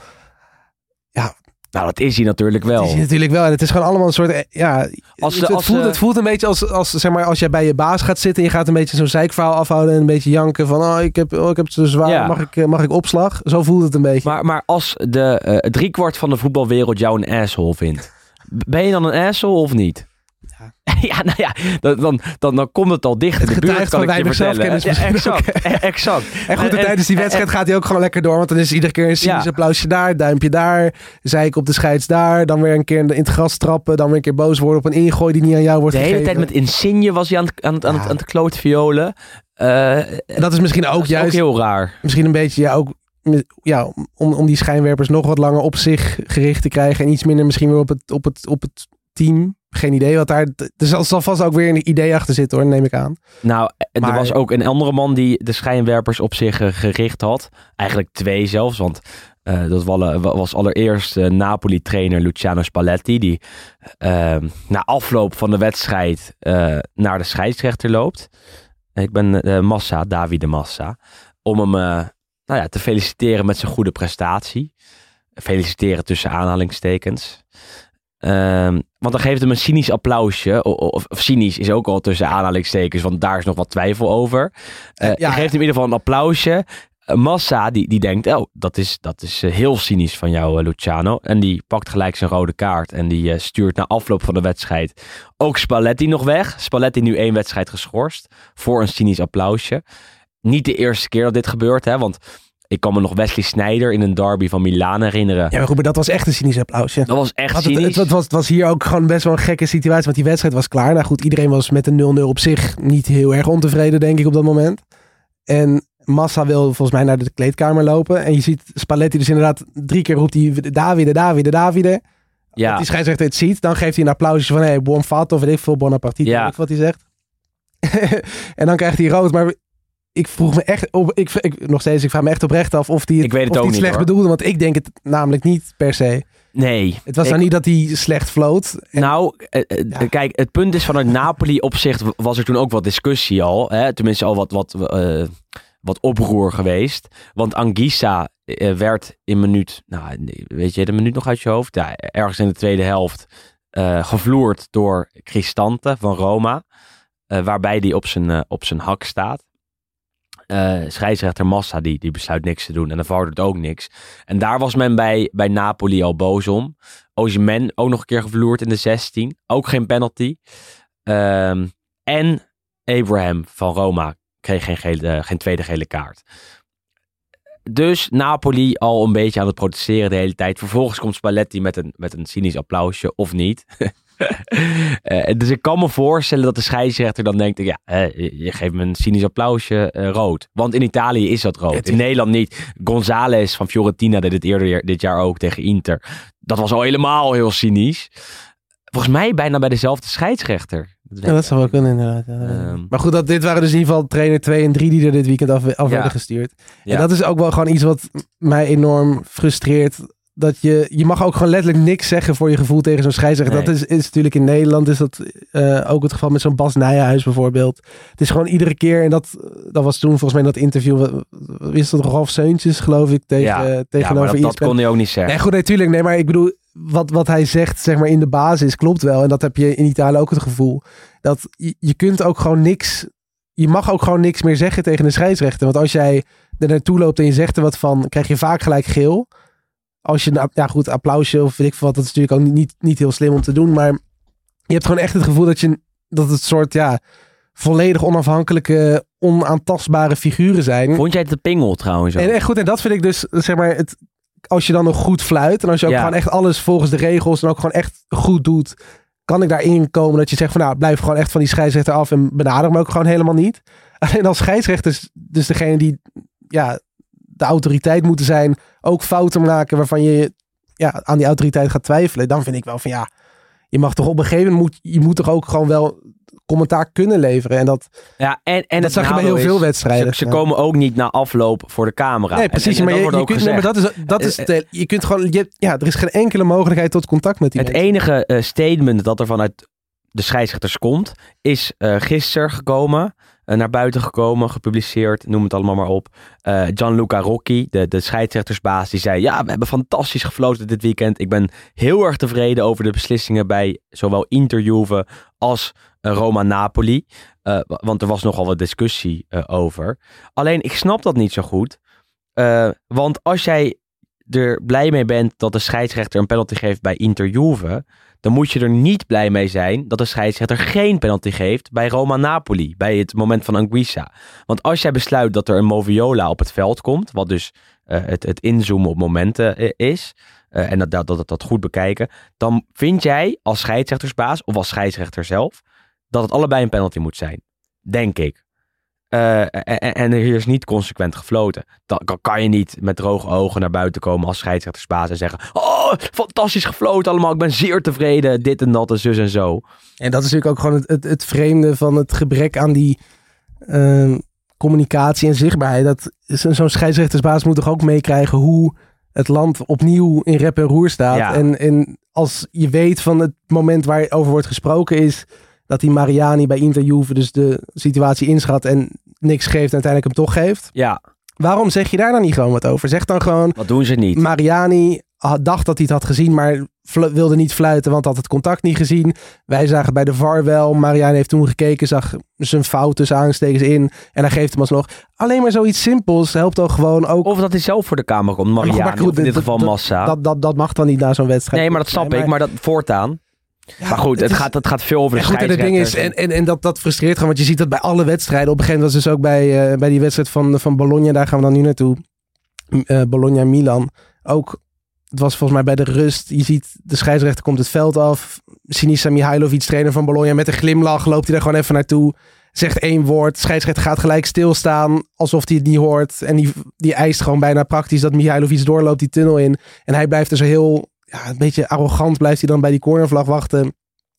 Nou, dat is hij natuurlijk wel. Het is hij natuurlijk wel. En het is gewoon allemaal een soort, eh, ja... Als het, als voelt, het voelt een beetje als, als, zeg maar, als jij bij je baas gaat zitten en je gaat een beetje zo'n zeikverhaal afhouden en een beetje janken van, oh, ik heb, oh, ik heb het zo zwaar, Ja. mag, ik, eh, mag ik opslag? Zo voelt het een beetje. Maar, maar als de eh driekwart van de voetbalwereld jou een asshole vindt, ben je dan een asshole of niet? Ja, nou ja, dan, dan, dan, dan komt het al dicht Het getuigt kan van ik weinig zelfkennis Ja, exact, eh, exact. en goed, en En- tijdens die en- wedstrijd gaat hij ook gewoon lekker door, want dan is er iedere keer een cynisch Ja. applausje daar, duimpje daar, zeik op de scheids daar, dan weer een keer in het gras trappen, dan weer een keer boos worden op een ingooi die niet aan jou wordt De hele gegeven. tijd met Insigne was hij aan het, aan het, aan het, aan het klootviolen. Eh, dat is misschien ook juist ook heel raar. misschien een beetje ja, ook ja, om, om die schijnwerpers nog wat langer op zich gericht te krijgen. En iets minder misschien weer op het, op het, op het team. Geen idee wat daar. Er zal, vast ook weer een idee achter zitten hoor, neem ik aan. Nou, er was ook een andere man die de schijnwerpers op zich eh, gericht had. Eigenlijk twee zelfs, want eh, dat wa- was allereerst eh, Napoli-trainer Luciano Spalletti. Die na afloop van de wedstrijd naar de scheidsrechter loopt. Ik ben Massa, Davide Massa. Om hem nou ja, te feliciteren met zijn goede prestatie. Feliciteren tussen aanhalingstekens. Ehm, want dan geeft hem een cynisch applausje. Of, of cynisch is ook al tussen aanhalingstekens, want daar is nog wat twijfel over. Ja, je geeft hem in ieder geval een applausje. Eh, Massa, die, die denkt, oh, dat is, dat is eh, heel cynisch van jou, Luciano. En die pakt gelijk zijn rode kaart en die stuurt na afloop van de wedstrijd ook Spalletti nog weg. Spalletti nu één wedstrijd geschorst voor een cynisch applausje. Niet de eerste keer dat dit gebeurt, hè, want ik kan me nog Wesley Sneijder in een derby van Milaan herinneren. Ja, maar goed, maar dat was echt een cynisch applausje. Dat was echt het, cynisch. het, het was, het was hier ook gewoon best wel een gekke situatie, want die wedstrijd was klaar. Nou goed, iedereen was met een 0-0 op zich niet heel erg ontevreden, denk ik, op dat moment. En Massa wil volgens mij naar de kleedkamer lopen. En je ziet Spalletti dus inderdaad drie keer roept hij Davide, Davide, Davide. ja. Dat die scheidsrechter het ziet, dan geeft hij een applausje van hey, buon fatto, weet ik veel, buona partita, Ja. wat hij zegt. en dan krijgt hij rood, maar ik vroeg me echt, op, ik, ik, nog steeds, ik vraag me echt oprecht af of hij het, het of het niet, slecht hoor. bedoelde, want ik denk het namelijk niet per se. Nee. Het was Ik- nou niet dat hij slecht floot. En- Nou, eh, eh, Ja. kijk, het punt is vanuit Napoli opzicht was er toen ook wat discussie al. Hè? Tenminste al wat, wat, eh, wat oproer geweest. Want Anguissa werd in minuut, nou, weet je de minuut nog uit je hoofd? Ja, ergens in de tweede helft gevloerd door Cristante van Roma. waarbij hij op zijn, op zijn hak staat. Eh scheidsrechter Massa die, die besluit niks te doen. En dan vordert ook niks. En daar was men bij, bij Napoli al boos om. Osimhen ook nog een keer gevloerd in de 16. Ook geen penalty. Ehm, en Abraham van Roma kreeg geen, gele, geen tweede gele kaart. Dus Napoli al een beetje aan het protesteren de hele tijd. Vervolgens komt Spalletti met een, met een cynisch applausje, of niet. Eh, dus ik kan me voorstellen dat de scheidsrechter dan denkt... ja, je geeft me een cynisch applausje eh, rood. Want in Italië is dat rood. in Nederland niet. González van Fiorentina deed het eerder dit jaar ook tegen Inter. Dat was al helemaal heel cynisch. Volgens mij bijna bij dezelfde scheidsrechter. weet Ja, dat zou wel kunnen inderdaad. ja. Ehm. maar goed, dat, dit waren dus in ieder geval trainer 2 en 3 die er dit weekend af, af Ja. werden gestuurd. Ja. En dat is ook wel gewoon iets wat mij enorm frustreert. Dat je, je mag ook gewoon letterlijk niks zeggen voor je gevoel tegen zo'n scheidsrechter. Nee. Dat is, is natuurlijk in Nederland is dat eh, ook het geval met zo'n Bas Nijhuis bijvoorbeeld. Het is gewoon iedere keer, en dat, dat was toen volgens mij in dat interview, is dat Ralf Seuntjes geloof ik, tegen, Ja, eh, ja, maar tegenover dat, dat ESPN. kon hij ook niet zeggen. Nee, goed, natuurlijk. Nee, maar ik bedoel, wat, wat hij zegt, zeg maar, in de basis klopt wel. En dat heb je in Italië ook het gevoel. Dat je, je kunt ook gewoon niks... Je mag ook gewoon niks meer zeggen tegen de scheidsrechter. Want als jij er naartoe loopt en je zegt er wat van, krijg je vaak gelijk geel. Als je, nou ja goed, applausje of weet ik veel wat, dat is natuurlijk ook niet, niet, heel slim om te doen. Maar je hebt gewoon echt het gevoel dat je, dat het soort, ja, volledig onafhankelijke, onaantastbare figuren zijn. Vond jij het te pingel trouwens? ook? En, en goed, en dat vind ik dus, zeg maar, het, als je dan nog goed fluit en als je ook Ja. gewoon echt alles volgens de regels en ook gewoon echt goed doet, kan ik daarin komen dat je zegt van nou, blijf gewoon echt van die scheidsrechter af en benader me ook gewoon helemaal niet. Alleen als scheidsrechters, dus degene die ja, de autoriteit moeten zijn, ook fouten maken waarvan je ja, aan die autoriteit gaat twijfelen, dan vind ik wel van ja, je mag toch op een gegeven moment, moet, je moet toch ook gewoon wel commentaar kunnen leveren. En dat, Ja, en, en dat zag je bij heel veel wedstrijden. Ze, ze Ja. komen ook niet na afloop voor de camera. Nee, precies. en- en maar, je, kunt, nee, maar dat is, dat is je kunt gewoon, je, ja, er is geen enkele mogelijkheid tot contact met die Het mensen. enige eh, statement dat er vanuit de scheidsrechters komt, is eh gisteren gekomen, naar buiten gekomen, gepubliceerd, noem het allemaal maar op. Eh, Gianluca Rocchi, de, de scheidsrechtersbaas, die zei: Ja, we hebben fantastisch gefloten dit weekend. Ik ben heel erg tevreden over de beslissingen bij zowel Inter Juve als eh, Roma-Napoli. Eh, wa- want er was nogal wat discussie eh, over. Alleen, ik snap dat niet zo goed. Eh, want als jij er blij mee bent dat de scheidsrechter een penalty geeft bij Inter Juve, dan moet je er niet blij mee zijn dat de scheidsrechter geen penalty geeft bij Roma-Napoli, bij het moment van Anguissa. Want als jij besluit dat er een Moviola op het veld komt, wat dus eh, het, het inzoomen op momenten eh, is, eh, en dat, dat, dat, dat goed bekijken, dan vind jij als scheidsrechtersbaas of als scheidsrechter zelf dat het allebei een penalty moet zijn. Denk ik. Eh, en, en- hier is niet consequent gefloten. Dan kan, je niet met droge ogen naar buiten komen als scheidsrechtersbaas en zeggen: Oh, fantastisch gefloten allemaal. Ik ben zeer tevreden. Dit en dat en zus en zo. En dat is natuurlijk ook gewoon het, het, het vreemde van het gebrek aan die ehm, communicatie en zichtbaarheid. Dat zo- zo'n scheidsrechtersbaas moet toch ook meekrijgen hoe het land opnieuw in rep en roer staat. Ja. En, en als je weet van het moment waar over wordt gesproken is dat die Mariani bij Inter Juve dus de situatie inschat en niks geeft en uiteindelijk hem toch geeft. Ja, Waarom zeg je daar dan niet gewoon wat over? Zeg dan gewoon, wat doen ze niet? Mariani had- dacht dat hij het had gezien, maar wilde niet fluiten, want had het contact niet gezien. Wij zagen bij de VAR wel. Mariani heeft toen gekeken, zag zijn fout tussen aanstekens in. En hij geeft hem alsnog. Alleen maar zoiets simpels helpt ook gewoon ook. Of dat hij zelf voor de kamer komt, Mariani, Maar goed, of in dit geval Massa. Dat, dat, dat mag dan niet na zo'n wedstrijd. nee, maar dat snap ik. Maar dat voortaan. Ja, maar goed, het, is- gaat, het gaat veel over de En goed, en het ding is, en, en, en dat, dat frustreert gewoon, want je ziet dat bij alle wedstrijden. Op een gegeven moment was dus ook bij, eh, bij die wedstrijd van, van Bologna, daar gaan we dan nu naartoe. M- eh, Bologna-Milan. Ook, het was volgens mij bij de rust. Je ziet, de scheidsrechter komt het veld af. Sinisa Mihailovic, trainer van Bologna, met een glimlach loopt hij daar gewoon even naartoe. Zegt één woord. Scheidsrechter gaat gelijk stilstaan, alsof hij het niet hoort. En die, die eist gewoon bijna praktisch dat Mihailovic doorloopt die tunnel in. En hij blijft er zo heel, ja, een beetje arrogant blijft hij dan bij die cornervlag wachten.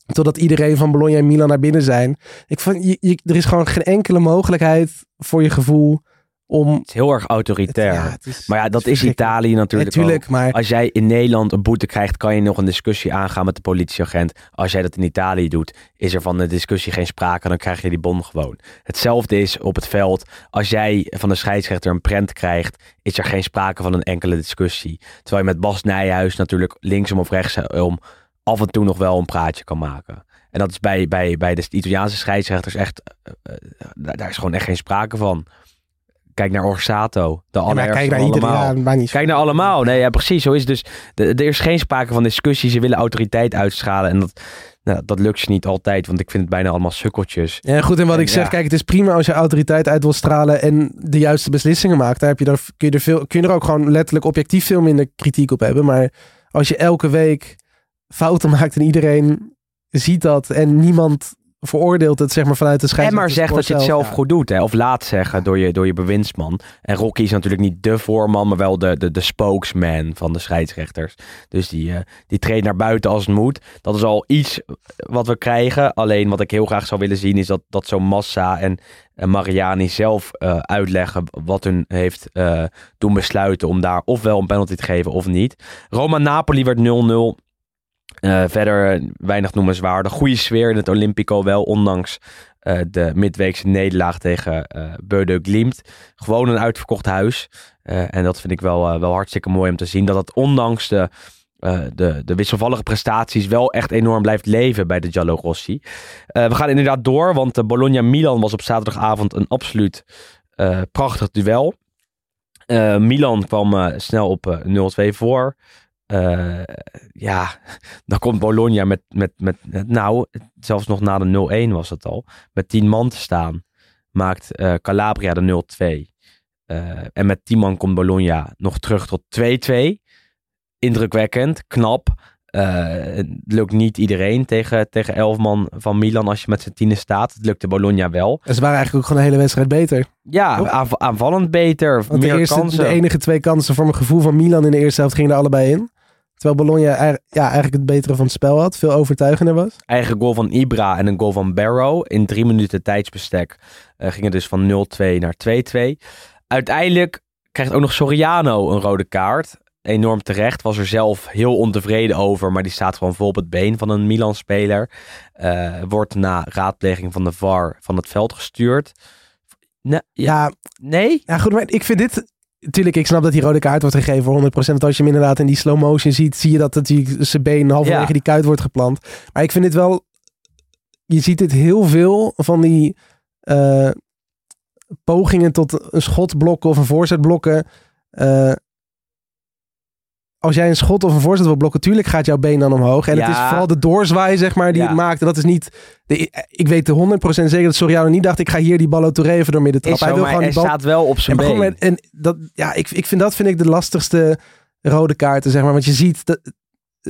Totdat iedereen van Bologna en Milan naar binnen zijn. Ik vond, je, je- er is gewoon geen enkele mogelijkheid voor je gevoel om... Het is heel erg autoritair. Ja, het is- maar ja, dat is Italië natuurlijk Natuurlijk, ook. maar... Als jij in Nederland een boete krijgt, kan je nog een discussie aangaan met de politieagent. Als jij dat in Italië doet, is er van de discussie geen sprake, dan krijg je die bon gewoon. Hetzelfde is op het veld. Als jij van de scheidsrechter een prent krijgt, is er geen sprake van een enkele discussie. Terwijl je met Bas Nijhuis natuurlijk linksom of rechtsom af en toe nog wel een praatje kan maken. En dat is bij, bij, bij de Italiaanse scheidsrechters echt, eh, eh, daar is gewoon echt geen sprake van. Kijk naar Orsato, de Ja, allerergste kijk naar iedereen. Ja, Kijk naar allemaal. Nee, ja, precies. Zo is het dus. De, er is geen sprake van discussie. Ze willen autoriteit uitschalen. En dat, nou, dat lukt ze niet altijd. Want ik vind het bijna allemaal sukkeltjes. Ja, goed. En wat En ik zeg, ja. kijk, het is prima als je autoriteit uit wil stralen en de juiste beslissingen maakt. Daar heb je er, kun, je er veel, kun je er ook gewoon letterlijk objectief veel minder kritiek op hebben. Maar als je elke week fouten maakt en iedereen ziet dat en niemand veroordeelt het, zeg maar, vanuit de En scheidsrechter. maar zeg dat je het zelf ja. goed doet. Hè? Of laat zeggen door je, door je bewindsman. En Rocky is natuurlijk niet de voorman, maar wel de, de, de spokesman van de scheidsrechters. Dus die, eh, die treedt naar buiten als het moet. Dat is al iets wat we krijgen. Alleen wat ik heel graag zou willen zien is dat, dat zo'n Massa en, en Mariani zelf eh, uitleggen wat hun heeft eh, doen besluiten om daar ofwel een penalty te geven of niet. Roma-Napoli werd 0-0. Eh, verder eh, weinig noemenswaardig. Goede sfeer in het Olympico wel, ondanks eh, de midweekse nederlaag tegen Beude Glimt. Gewoon een uitverkocht huis. En dat vind ik wel, wel hartstikke mooi om te zien. Dat het ondanks de, de, de wisselvallige prestaties wel echt enorm blijft leven bij de Giallo Rossi. We gaan inderdaad door, want Bologna-Milan was op zaterdagavond een absoluut prachtig duel. Milan kwam snel op eh, 0-2 voor. Eh, ja, dan komt Bologna met, met, met, nou, zelfs nog na de 0-1 was het al, met 10 man te staan. Maakt eh, Calabria de 0-2. Eh, en met 10 man komt Bologna nog terug tot 2-2. Indrukwekkend, knap. Het lukt niet iedereen tegen, tegen 11 man van Milan als je met z'n tienen staat. Het lukte Bologna wel. En ze waren eigenlijk ook gewoon de hele wedstrijd beter. Ja, aanv- aanvallend beter, Want de, meer eerste, kansen. de enige twee kansen voor mijn gevoel van Milan in de eerste helft gingen er allebei in. Terwijl Bologna ja, eigenlijk het betere van het spel had. Veel overtuigender was. eigen goal van Ibra en een goal van Barrow. In drie minuten tijdsbestek eh, ging het dus van 0-2 naar 2-2. Uiteindelijk krijgt ook nog Soriano een rode kaart. Enorm terecht. Was er zelf heel ontevreden over. Maar die staat gewoon vol op het been van een Milan-speler. Eh, wordt na raadpleging van de VAR van het veld gestuurd. Nee? Ja, nee? ja goed, maar ik vind dit... Tuurlijk, ik snap dat die rode kaart wordt gegeven voor 100%. Want als je hem inderdaad in die slow motion ziet, zie je dat het die, zijn been halverwege Ja. die kuit wordt geplant. Maar ik vind dit wel... Je ziet dit heel veel van die eh, pogingen tot een schot blokken of een voorzet blokken. Als jij een schot of een voorzet wil blokken, tuurlijk gaat jouw been dan omhoog. En het is vooral de doorzwaai, zeg maar, die Ja. het maakt. En dat is niet... De, ik weet de 100% zeker dat Soriano niet dacht, ik ga hier die Ballo Touré even door midden trappen. Hij wil gewoon die bal... staat wel op zijn been. en dat, ja, ik, ik vind dat vind ik de lastigste rode kaarten, zeg maar. Want je ziet, dat,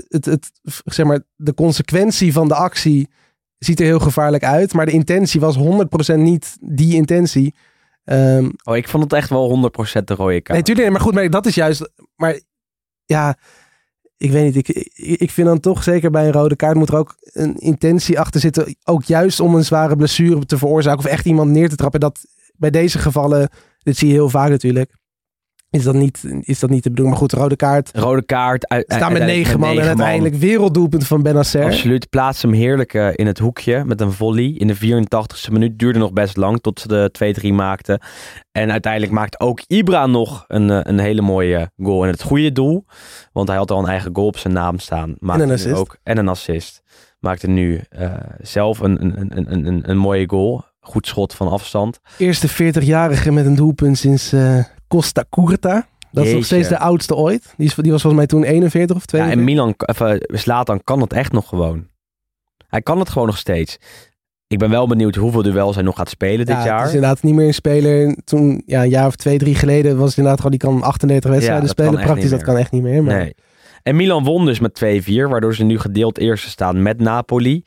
het, het, zeg maar, de consequentie van de actie ziet er heel gevaarlijk uit. Maar de intentie was 100% niet die intentie. Ehm Oh, ik vond het echt wel 100% de rode kaart. nee, tuurlijk, maar goed, maar dat is juist... Maar ja, ik weet niet. Ik, ik, vind dan toch, zeker bij een rode kaart, moet er ook een intentie achter zitten. Ook juist om een zware blessure te veroorzaken of echt iemand neer te trappen. Dat bij deze gevallen, dit zie je heel vaak natuurlijk, is dat niet, is dat niet de bedoeling. Maar goed, rode kaart. Rode kaart. uit- Staan met negen man en uiteindelijk werelddoelpunt van Benacer. Absoluut. Plaats hem heerlijk eh, in het hoekje met een volley. In de 84ste minuut duurde nog best lang tot ze de 2-3 maakten. En uiteindelijk maakt ook Ibra nog een, eh, een hele mooie goal in het goede doel. Want hij had al een eigen goal op zijn naam staan. Maakte een assist. Ook, en een assist. Maakte nu eh, zelf een, een, een, een, een, een mooie goal. Goed schot van afstand. Eerste 40-jarige met een doelpunt sinds eh, Costa Curta. Dat is nog Jeetje. steeds de oudste ooit. Die, is, die was volgens mij toen 41 of Ja, 42. en Milan, even, Zlatan kan het echt nog gewoon. Hij kan het gewoon nog steeds. Ik ben wel benieuwd hoeveel duels hij nog gaat spelen dit ja, jaar. Het is inderdaad niet meer een speler. Toen, ja, een jaar of twee, drie geleden was het inderdaad gewoon, die kan 38 wedstrijden dat kan spelen. Praktisch, dat kan echt niet meer. Maar Nee. En Milan won dus met 2-4, waardoor ze nu gedeeld eerste staan met Napoli.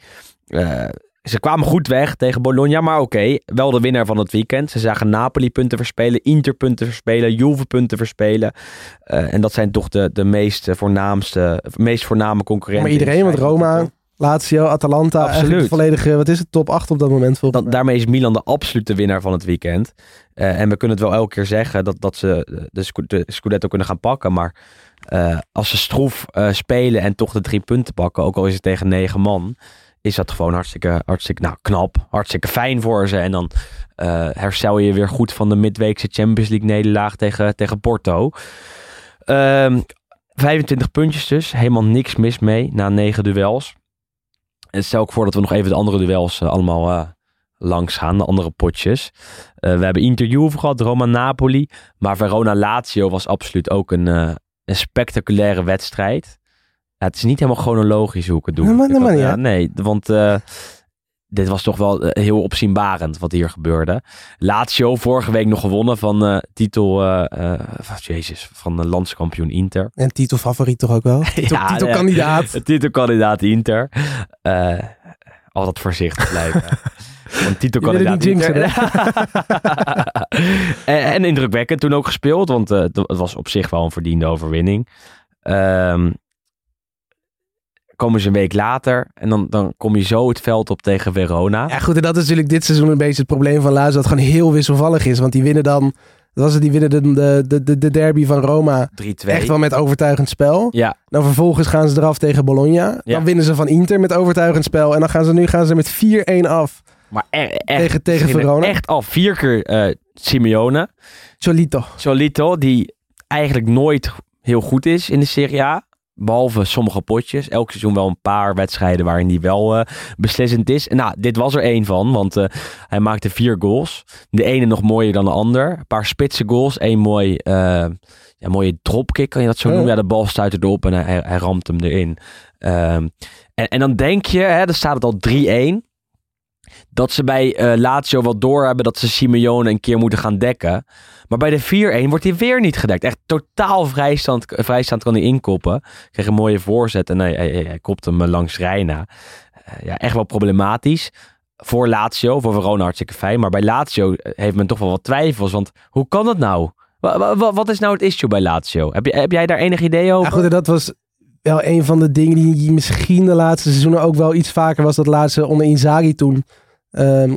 Eh, ze kwamen goed weg tegen Bologna, maar oké, wel de winnaar van het weekend. Ze zagen Napoli punten verspelen, Inter punten verspelen, Juve punten verspelen. Eh, en dat zijn toch de, de meest voornaamste, meest voorname concurrenten. Maar iedereen, want Roma. Lazio, Atalanta, Absoluut. eigenlijk de volledige, wat is het, top 8 op dat moment volgens mij. daarmee is Milan de absolute winnaar van het weekend. Eh, en we kunnen het wel elke keer zeggen dat, dat ze de, Scu- de Scudetto kunnen gaan pakken. Maar eh, als ze stroef spelen en toch de drie punten pakken, ook al is het tegen negen man, is dat gewoon hartstikke, hartstikke nou, knap. Hartstikke fijn voor ze. En dan eh, herstel je weer goed van de midweekse Champions League nederlaag tegen, tegen Porto. Ehm, 25 puntjes dus. Helemaal niks mis mee na negen duels. En stel ik voor dat we nog even de andere duels eh, allemaal eh, langs gaan. De andere potjes. We hebben Inter Juve gehad, Roma-Napoli. Maar Verona-Lazio was absoluut ook een, een spectaculaire wedstrijd. Ja, het is niet helemaal chronologisch hoe ik het doe. Nee, maar- Ik nee, had- maar niet ja, nee, want eh, dit was toch wel eh, heel opzienbarend wat hier gebeurde. Lazio vorige week nog gewonnen van eh, titel, eh, eh, jezus, van de landskampioen Inter. En titelfavoriet toch ook wel? Titel, Ja, titelkandidaat. Titelkandidaat Inter. Eh, altijd voorzichtig blijven. Want titelkandidaat Inter. en, en indrukwekkend toen ook gespeeld. Want eh, het was op zich wel een verdiende overwinning. Ehm, komen ze een week later. En dan, dan kom je zo het veld op tegen Verona. Ja, goed, en dat is natuurlijk dit seizoen een beetje het probleem van Lazio. Dat het gewoon heel wisselvallig is. Want die winnen dan, was het, die winnen de, de, de, de derby van Roma 3-2. echt wel met overtuigend spel. Ja, Dan vervolgens gaan ze eraf tegen Bologna. Ja. Dan winnen ze van Inter met overtuigend spel. En dan gaan ze nu gaan ze met 4-1 af maar e- echt, tegen, tegen Verona. Echt al vier keer eh, Simeone. Cholito. Solito, die eigenlijk nooit heel goed is in de Serie A. Behalve sommige potjes. Elk seizoen wel een paar wedstrijden waarin hij wel eh, beslissend is. En nou, dit was er één van, want eh, hij maakte vier goals. De ene nog mooier dan de ander. Een paar spitse goals. Eén mooi, eh, ja, mooie dropkick, kan je dat zo noemen? Ja, de bal stuit erop en hij, hij, ramt hem erin. Ehm, en, en dan denk je, hè, dan staat het al 3-1. Dat ze bij Lazio wel doorhebben dat ze Simeone een keer moeten gaan dekken. Maar bij de 4-1 wordt hij weer niet gedekt. Echt totaal vrijstand, vrijstand kan hij inkoppen. Kreeg een mooie voorzet en hij, hij, hij, kopt hem langs Reina. Eh, ja, echt wel problematisch. Voor Lazio, voor Verona hartstikke fijn. Maar bij Lazio eh, heeft men toch wel wat twijfels. Want hoe kan dat nou? Wa- wa- wa- Wat is nou het issue bij Lazio? Heb, heb jij daar enig idee over? Goed, dat was wel een van de dingen die misschien de laatste seizoenen ook wel iets vaker was. Dat laatste onder Inzaghi toen. Ehm,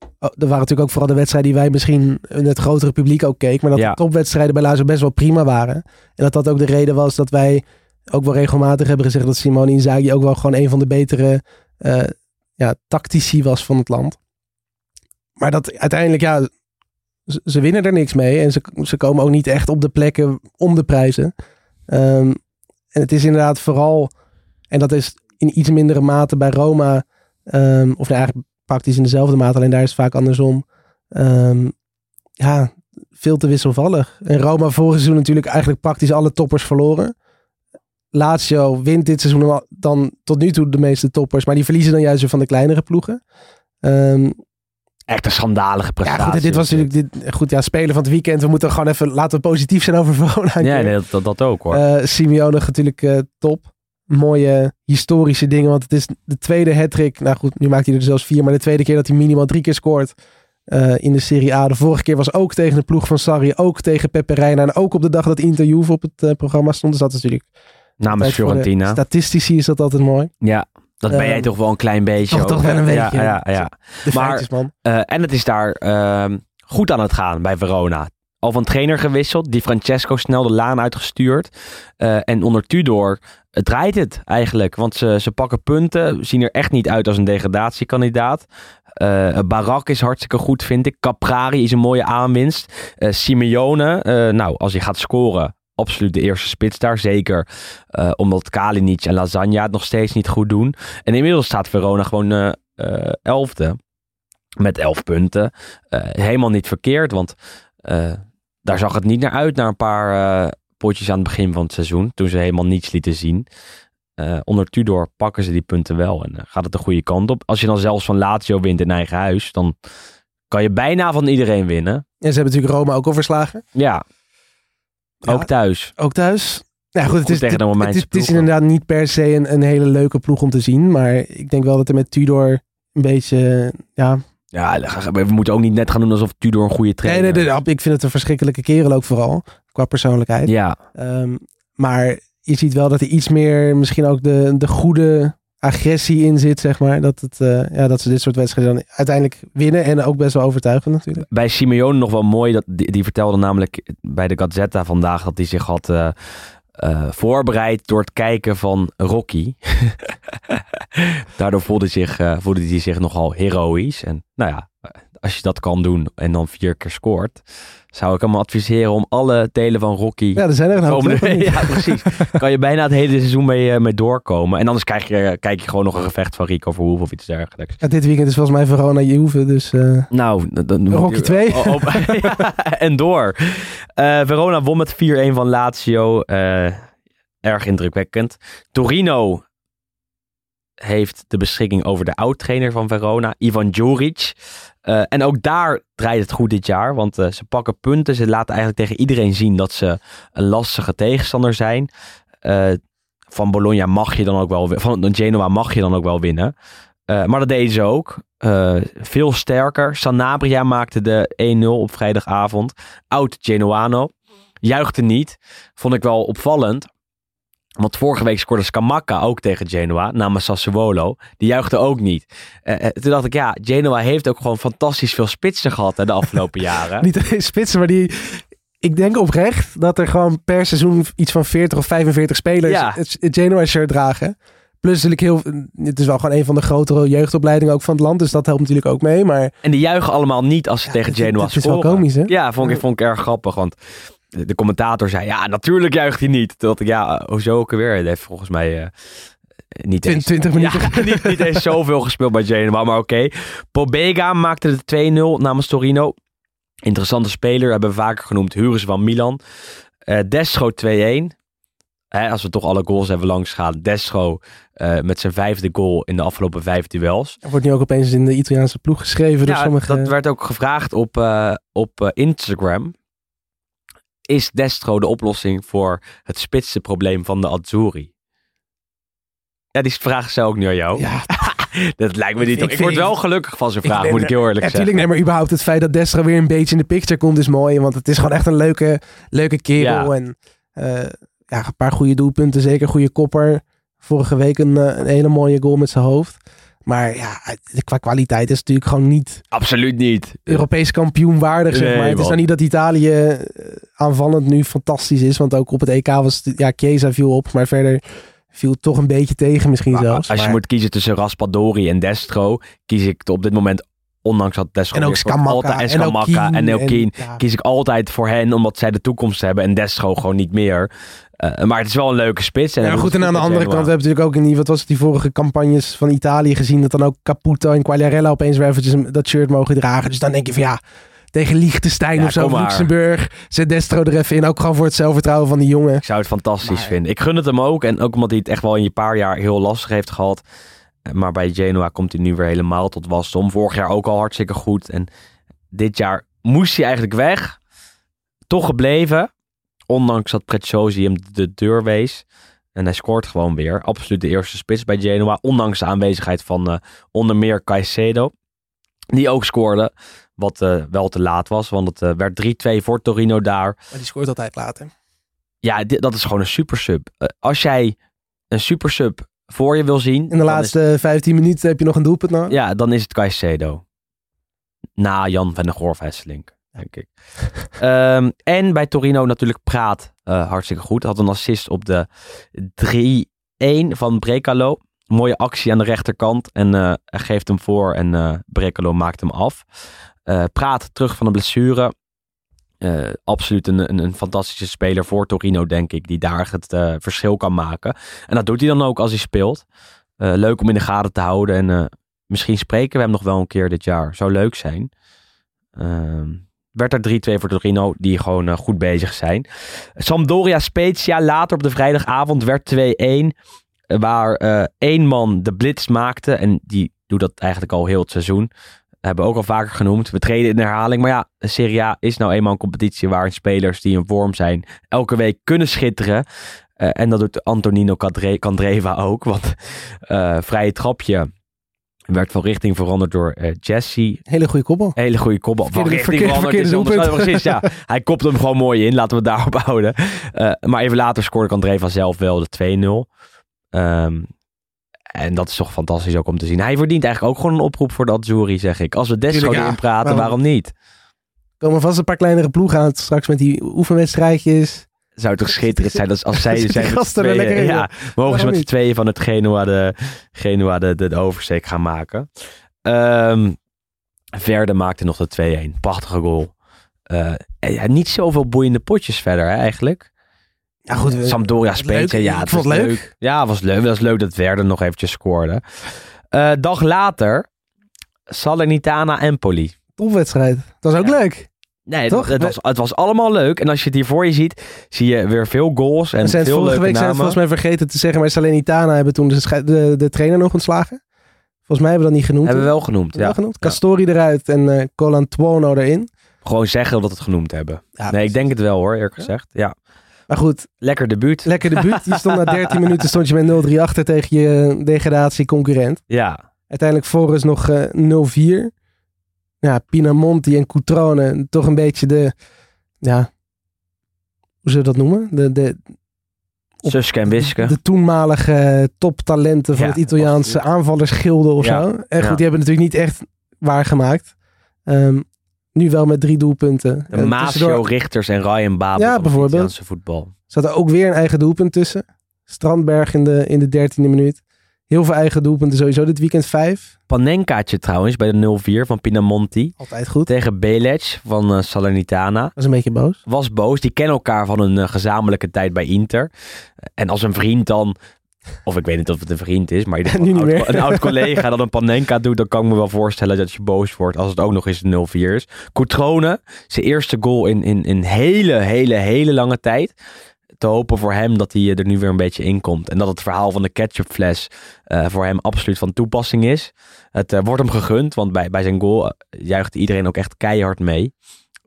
oh, er waren natuurlijk ook vooral de wedstrijden die wij misschien in het grotere publiek ook keken. Maar dat Ja. de topwedstrijden bij Lazio best wel prima waren. En dat dat ook de reden was dat wij ook wel regelmatig hebben gezegd dat Simone Inzaghi ook wel gewoon een van de betere eh, ja, tactici was van het land. Maar dat uiteindelijk, ja, ze, ze winnen er niks mee. En ze, ze komen ook niet echt op de plekken om de prijzen. Ehm, en het is inderdaad vooral, en dat is in iets mindere mate bij Roma, ehm, of nou eigenlijk praktisch in dezelfde mate, alleen daar is het vaak andersom. Ehm, ja, veel te wisselvallig. En Roma vorig seizoen natuurlijk eigenlijk praktisch alle toppers verloren. Lazio wint dit seizoen dan tot nu toe de meeste toppers, maar die verliezen dan juist weer van de kleinere ploegen. Ehm, Echt een schandalige ja, prestatie. goed, dit was natuurlijk dit, goed, ja, spelen van het weekend. We moeten gewoon even laten we positief zijn over Verona. Ja, nee, dat, dat, ook hoor. Eh Simeone natuurlijk eh, top. Mooie historische dingen, want het is de tweede hat-trick. Nou goed, nu maakt hij er zelfs vier, maar de tweede keer dat hij minimaal drie keer scoort eh, in de Serie A. De vorige keer was ook tegen de ploeg van Sarri, ook tegen Pepe Reina en ook op de dag dat Inter Juve op het eh, programma stond. Dus dat is natuurlijk Namens Fiorentina. Statistici is dat altijd mooi. Ja, dat ben jij toch wel een klein beetje. toch- wel een Ja, beetje. ja, ja. De Maar- feitjes, man. Eh, en het is daar ehm, goed aan het gaan bij Verona. Al van trainer gewisseld, die Francesco snel de laan uitgestuurd. Eh, en onder Tudor draait het eigenlijk. Want ze, ze pakken punten, zien er echt niet uit als een degradatiekandidaat. Eh Barak is hartstikke goed, vind ik. Caprari is een mooie aanwinst. Eh, Simeone, nou, als hij gaat scoren, absoluut de eerste spits daar. Zeker omdat Kalinic en Lasagna het nog steeds niet goed doen. En inmiddels staat Verona gewoon elfde. Met elf punten. Helemaal niet verkeerd, want daar zag het niet naar uit. Naar een paar eh, potjes aan het begin van het seizoen. Toen ze helemaal niets lieten zien. Eh, onder Tudor pakken ze die punten wel. En eh, gaat het de goede kant op. Als je dan zelfs van Lazio wint in eigen huis. Dan kan je bijna van iedereen winnen. En ze hebben natuurlijk Roma ook al verslagen. Ja, Ja, ook thuis. Ook thuis. Ja, goed, het Goed is, tegen de het, is, het is inderdaad niet per se een, een hele leuke ploeg om te zien. Maar ik denk wel dat er met Tudor een beetje... Ja, Ja, we moeten ook niet net gaan doen alsof Tudor een goede nee, trainer nee, nee, is. ik vind het een verschrikkelijke kerel ook vooral. Qua persoonlijkheid. Ja, Ehm, maar je ziet wel dat er iets meer misschien ook de, de goede agressie in zit, zeg maar. Dat, het, eh, ja, dat ze dit soort wedstrijden dan uiteindelijk winnen. En ook best wel overtuigend natuurlijk. bij Simeone nog wel mooi. Dat, die, die vertelde namelijk bij de Gazzetta vandaag dat hij zich had eh, eh, voorbereid door het kijken van Rocky. Daardoor voelde, zich, eh, voelde hij zich nogal heroïs. En nou ja, als je dat kan doen en dan vier keer scoort, zou ik hem adviseren om alle delen van Rocky Ja, er zijn er een ja, precies. kan je bijna het hele seizoen mee, eh, mee doorkomen. En anders krijg je, kijk je gewoon nog een gevecht van Rico Verhoeven of iets dergelijks. Ja, dit weekend is volgens mij Verona Juve, dus eh, Nou, dan- Rocky je- 2. Oh, oh, ja, en door. Eh, Verona won met 4-1 van Lazio. Eh, erg indrukwekkend. Torino heeft de beschikking over de oud-trainer van Verona, Ivan Djuric. Eh, en ook daar draait het goed dit jaar, want eh, ze pakken punten. Ze laten eigenlijk tegen iedereen zien dat ze een lastige tegenstander zijn. Eh, van Bologna mag je dan ook wel, van Genoa mag je dan ook wel winnen. Maar dat deden ze ook. Veel sterker. Sanabria maakte de 1-0 op vrijdagavond. Oud Genoano. Juichte niet. Vond ik wel opvallend. Want vorige week scoorde Scamacca ook tegen Genoa, namens Sassuolo. Die juichte ook niet. Eh, eh, toen dacht ik, ja, Genoa heeft ook gewoon fantastisch veel spitsen gehad hè, de afgelopen jaren. niet alleen spitsen, maar die... Ik denk oprecht dat er gewoon per seizoen iets van 40 of 45 spelers Ja. het, het Genoa-shirt dragen. Plus natuurlijk heel... Het is wel gewoon een van de grotere jeugdopleidingen ook van het land, dus dat helpt natuurlijk ook mee. Maar En die juichen allemaal niet als ze Ja, tegen Genoa het is wel komisch, hè? Ja, vond ik, vond ik erg grappig. Want de commentator zei, ja, natuurlijk juicht hij niet. Dacht ik, ja, hoezo ook weer? Hij heeft volgens mij eh, niet, Twin- eens, 20 minuten. Ja, niet, niet eens zoveel gespeeld bij Genoa, maar oké. Pobega maakte de 2-0 namens Torino. Interessante speler, hebben we vaker genoemd. Huren van Milan. Eh Destro 2-1. Hè, als we toch alle goals hebben langs gaan. Destro eh, met zijn vijfde goal in de afgelopen vijf duels. er wordt nu ook opeens in de Italiaanse ploeg geschreven door Ja, sommige... dat werd ook gevraagd op, eh, op eh, Instagram. Is Destro de oplossing voor het spitste probleem van de Azzurri? Ja, die vraag stel ik nu aan jou. Ja, Dat lijkt me niet. Ik word wel gelukkig van zijn vraag, moet ik heel eerlijk Ja, zeggen. tuurlijk. Nee, maar überhaupt het feit dat Destra weer een beetje in de picture komt is mooi. Want het is gewoon echt een leuke, leuke kerel. Ja. En eh, ja, een paar goede doelpunten. Zeker goede kopper. Vorige week een, eh, een hele mooie goal met zijn hoofd. Maar ja, qua kwaliteit is het natuurlijk gewoon niet Absoluut niet. Europees kampioen waardig. Zeg maar. Het is nou niet dat Italië eh, aanvallend nu fantastisch is. Want ook op het EK was het, ja, Chiesa viel op. Maar verder viel het toch een beetje tegen misschien Maar zelfs. als je Maar- moet kiezen tussen Raspadori en Destro, kies ik op dit moment, ondanks dat Destro en ook Scamacca. en Scamacca en ja. kies ik altijd voor hen, omdat zij de toekomst hebben en Destro gewoon niet meer. Eh, maar het is wel een leuke spits. En Ja, goed, en aan de andere kant, we hebben natuurlijk ook in die, wat was het, die vorige campagnes van Italië gezien, dat dan ook Caputo en Quagliarella opeens weer eventjes dat shirt mogen dragen. Dus dan denk je van ja, tegen Liechtenstein Ja, of zo, of. Luxemburg, zet Destro er even in. Ook gewoon voor het zelfvertrouwen van die jongen. Ik zou het fantastisch Maar- vinden. Ik gun het hem ook. En ook omdat hij het echt wel in je paar jaar heel lastig heeft gehad. Eh, Maar bij Genoa komt hij nu weer helemaal tot wasdom. Vorig jaar ook al hartstikke goed. En dit jaar moest hij eigenlijk weg. Toch gebleven. Ondanks dat Preziosi hem de deur wees. En hij scoort gewoon weer. Absoluut de eerste spits bij Genoa. Ondanks de aanwezigheid van eh, onder meer Caicedo. Die ook scoorde. Wat eh, wel te laat was. Want het eh, werd 3-2 voor Torino daar. Maar die scoort altijd later. Ja, dat is gewoon een supersub. Eh, als jij een supersub voor je wil zien. In de laatste 15 minuten heb je nog een doelpunt nou. Is, ja, dan is het Caicedo. Na Jan van der Gorf Hesselink, denk ik. Ehm, en bij Torino natuurlijk Praat eh, hartstikke goed. Had een assist op de 3-1 van Brekalo. Mooie actie aan de rechterkant. En eh, geeft hem voor en eh Brekalo maakt hem af. Praat terug van de blessure. Absoluut een, een, een fantastische speler voor Torino, denk ik. Die daar het verschil kan maken. En dat doet hij dan ook als hij speelt. Leuk om in de gaten te houden. En misschien spreken we hem nog wel een keer dit jaar. Zou leuk zijn. Werd er 3-2 voor Torino, die gewoon eh, goed bezig zijn. Sampdoria Spezia later op de vrijdagavond werd 2-1. eh, Waar eh, één man de blitz maakte. En die doet dat eigenlijk al heel het seizoen. Hebben we ook al vaker genoemd. We treden in herhaling. Maar ja, Serie A is nou eenmaal een competitie waarin spelers die in vorm zijn elke week kunnen schitteren. Eh, en dat doet Antonino Candre- Candreva ook. Want vrije trapje werd van richting veranderd door eh, Jesse. Hele goede koppel. Hele goede kopbal. Van Verkeerde- richting verkeerde- veranderd is verkeerde anders- doelpunt. Precies, ja. Hij kopt hem gewoon mooi in. Laten we het daarop houden. Eh, maar even later scoorde Candreva zelf wel de 2-0. Ehm, en dat is toch fantastisch ook om te zien. Hij verdient eigenlijk ook gewoon een oproep voor de Azzurri, zeg ik. Als we Destro Tuurlijk, ja. praten, Waarom? waarom niet? Er komen vast een paar kleinere ploegen aan straks met die oefenwedstrijdjes. Zou toch schitterend zijn als, als zij zijn met er tweeën- lekker in, ja, mogen ze met z'n niet? tweeën van het Genua de, Genua de, de, de oversteek gaan maken. Ehm, Verde maakte nog de 2-1. Prachtige goal. Eh, ja, niet zoveel boeiende potjes verder hè, eigenlijk. Ja, goed. we- Sampdoria speelt. leuk. Ja, het was het leuk. Ja, het was leuk. Het was leuk dat Verde nog eventjes scoorde. Eh dag later, Salernitana Empoli. Topwedstrijd. Dat was ook leuk. Nee, het, Toch? het, was, het was allemaal leuk. En als je het hier voor je ziet, zie je weer veel goals en En zijn het veel vorige leuke week zijn het volgens mij vergeten te zeggen, maar Salernitana hebben toen de, de, de trainer nog ontslagen. Volgens mij hebben we dat niet genoemd. Hebben we wel genoemd. Ja. wel genoemd. Castori eruit en eh Colantuono erin. Gewoon zeggen dat we het genoemd hebben. Ja, nee, ik denk het wel hoor, eerlijk gezegd. Ja. Maar goed, Lekker debuut. lekker debuut. Je stond na 13 minuten stond je met 0-3 achter tegen je degradatieconcurrent. Ja. Uiteindelijk Forrest nog eh 0-4. Ja, Pinamonti en Cutrone. Toch een beetje de... Ja, hoe zullen we dat noemen? De, de, Suske en Wiske. de toenmalige toptalenten van Ja, het Italiaanse aanvallersgilde of Ja, zo. En goed, ja. die hebben natuurlijk niet echt waargemaakt. Ehm, nu wel met drie doelpunten. De tussendoor Richters en Ryan Babel Ja, bijvoorbeeld. Italiaanse voetbal. zat er ook weer een eigen doelpunt tussen. Strandberg in de, in de dertiende minuut. Heel veel eigen doelpunten sowieso dit weekend vijf. Panenkaatje trouwens bij de 0-4 van Pinamonti. Altijd goed. Tegen Belec van eh, Salernitana. Was een beetje boos. Was boos. Die kennen elkaar van een eh, gezamenlijke tijd bij Inter. En als een vriend dan... Of ik weet niet of het een vriend is, maar een, oud, meer. een oud collega dat een panenka doet, dan kan ik me wel voorstellen dat je boos wordt als het ook nog eens een 0-4 is. Coutrone, zijn eerste goal in, in, in hele, hele, hele lange tijd. Te hopen voor hem dat hij er nu weer een beetje in komt. En dat het verhaal van de ketchupfles eh, voor hem absoluut van toepassing is. Het eh, wordt hem gegund, want bij, bij zijn goal eh, juicht iedereen ook echt keihard mee.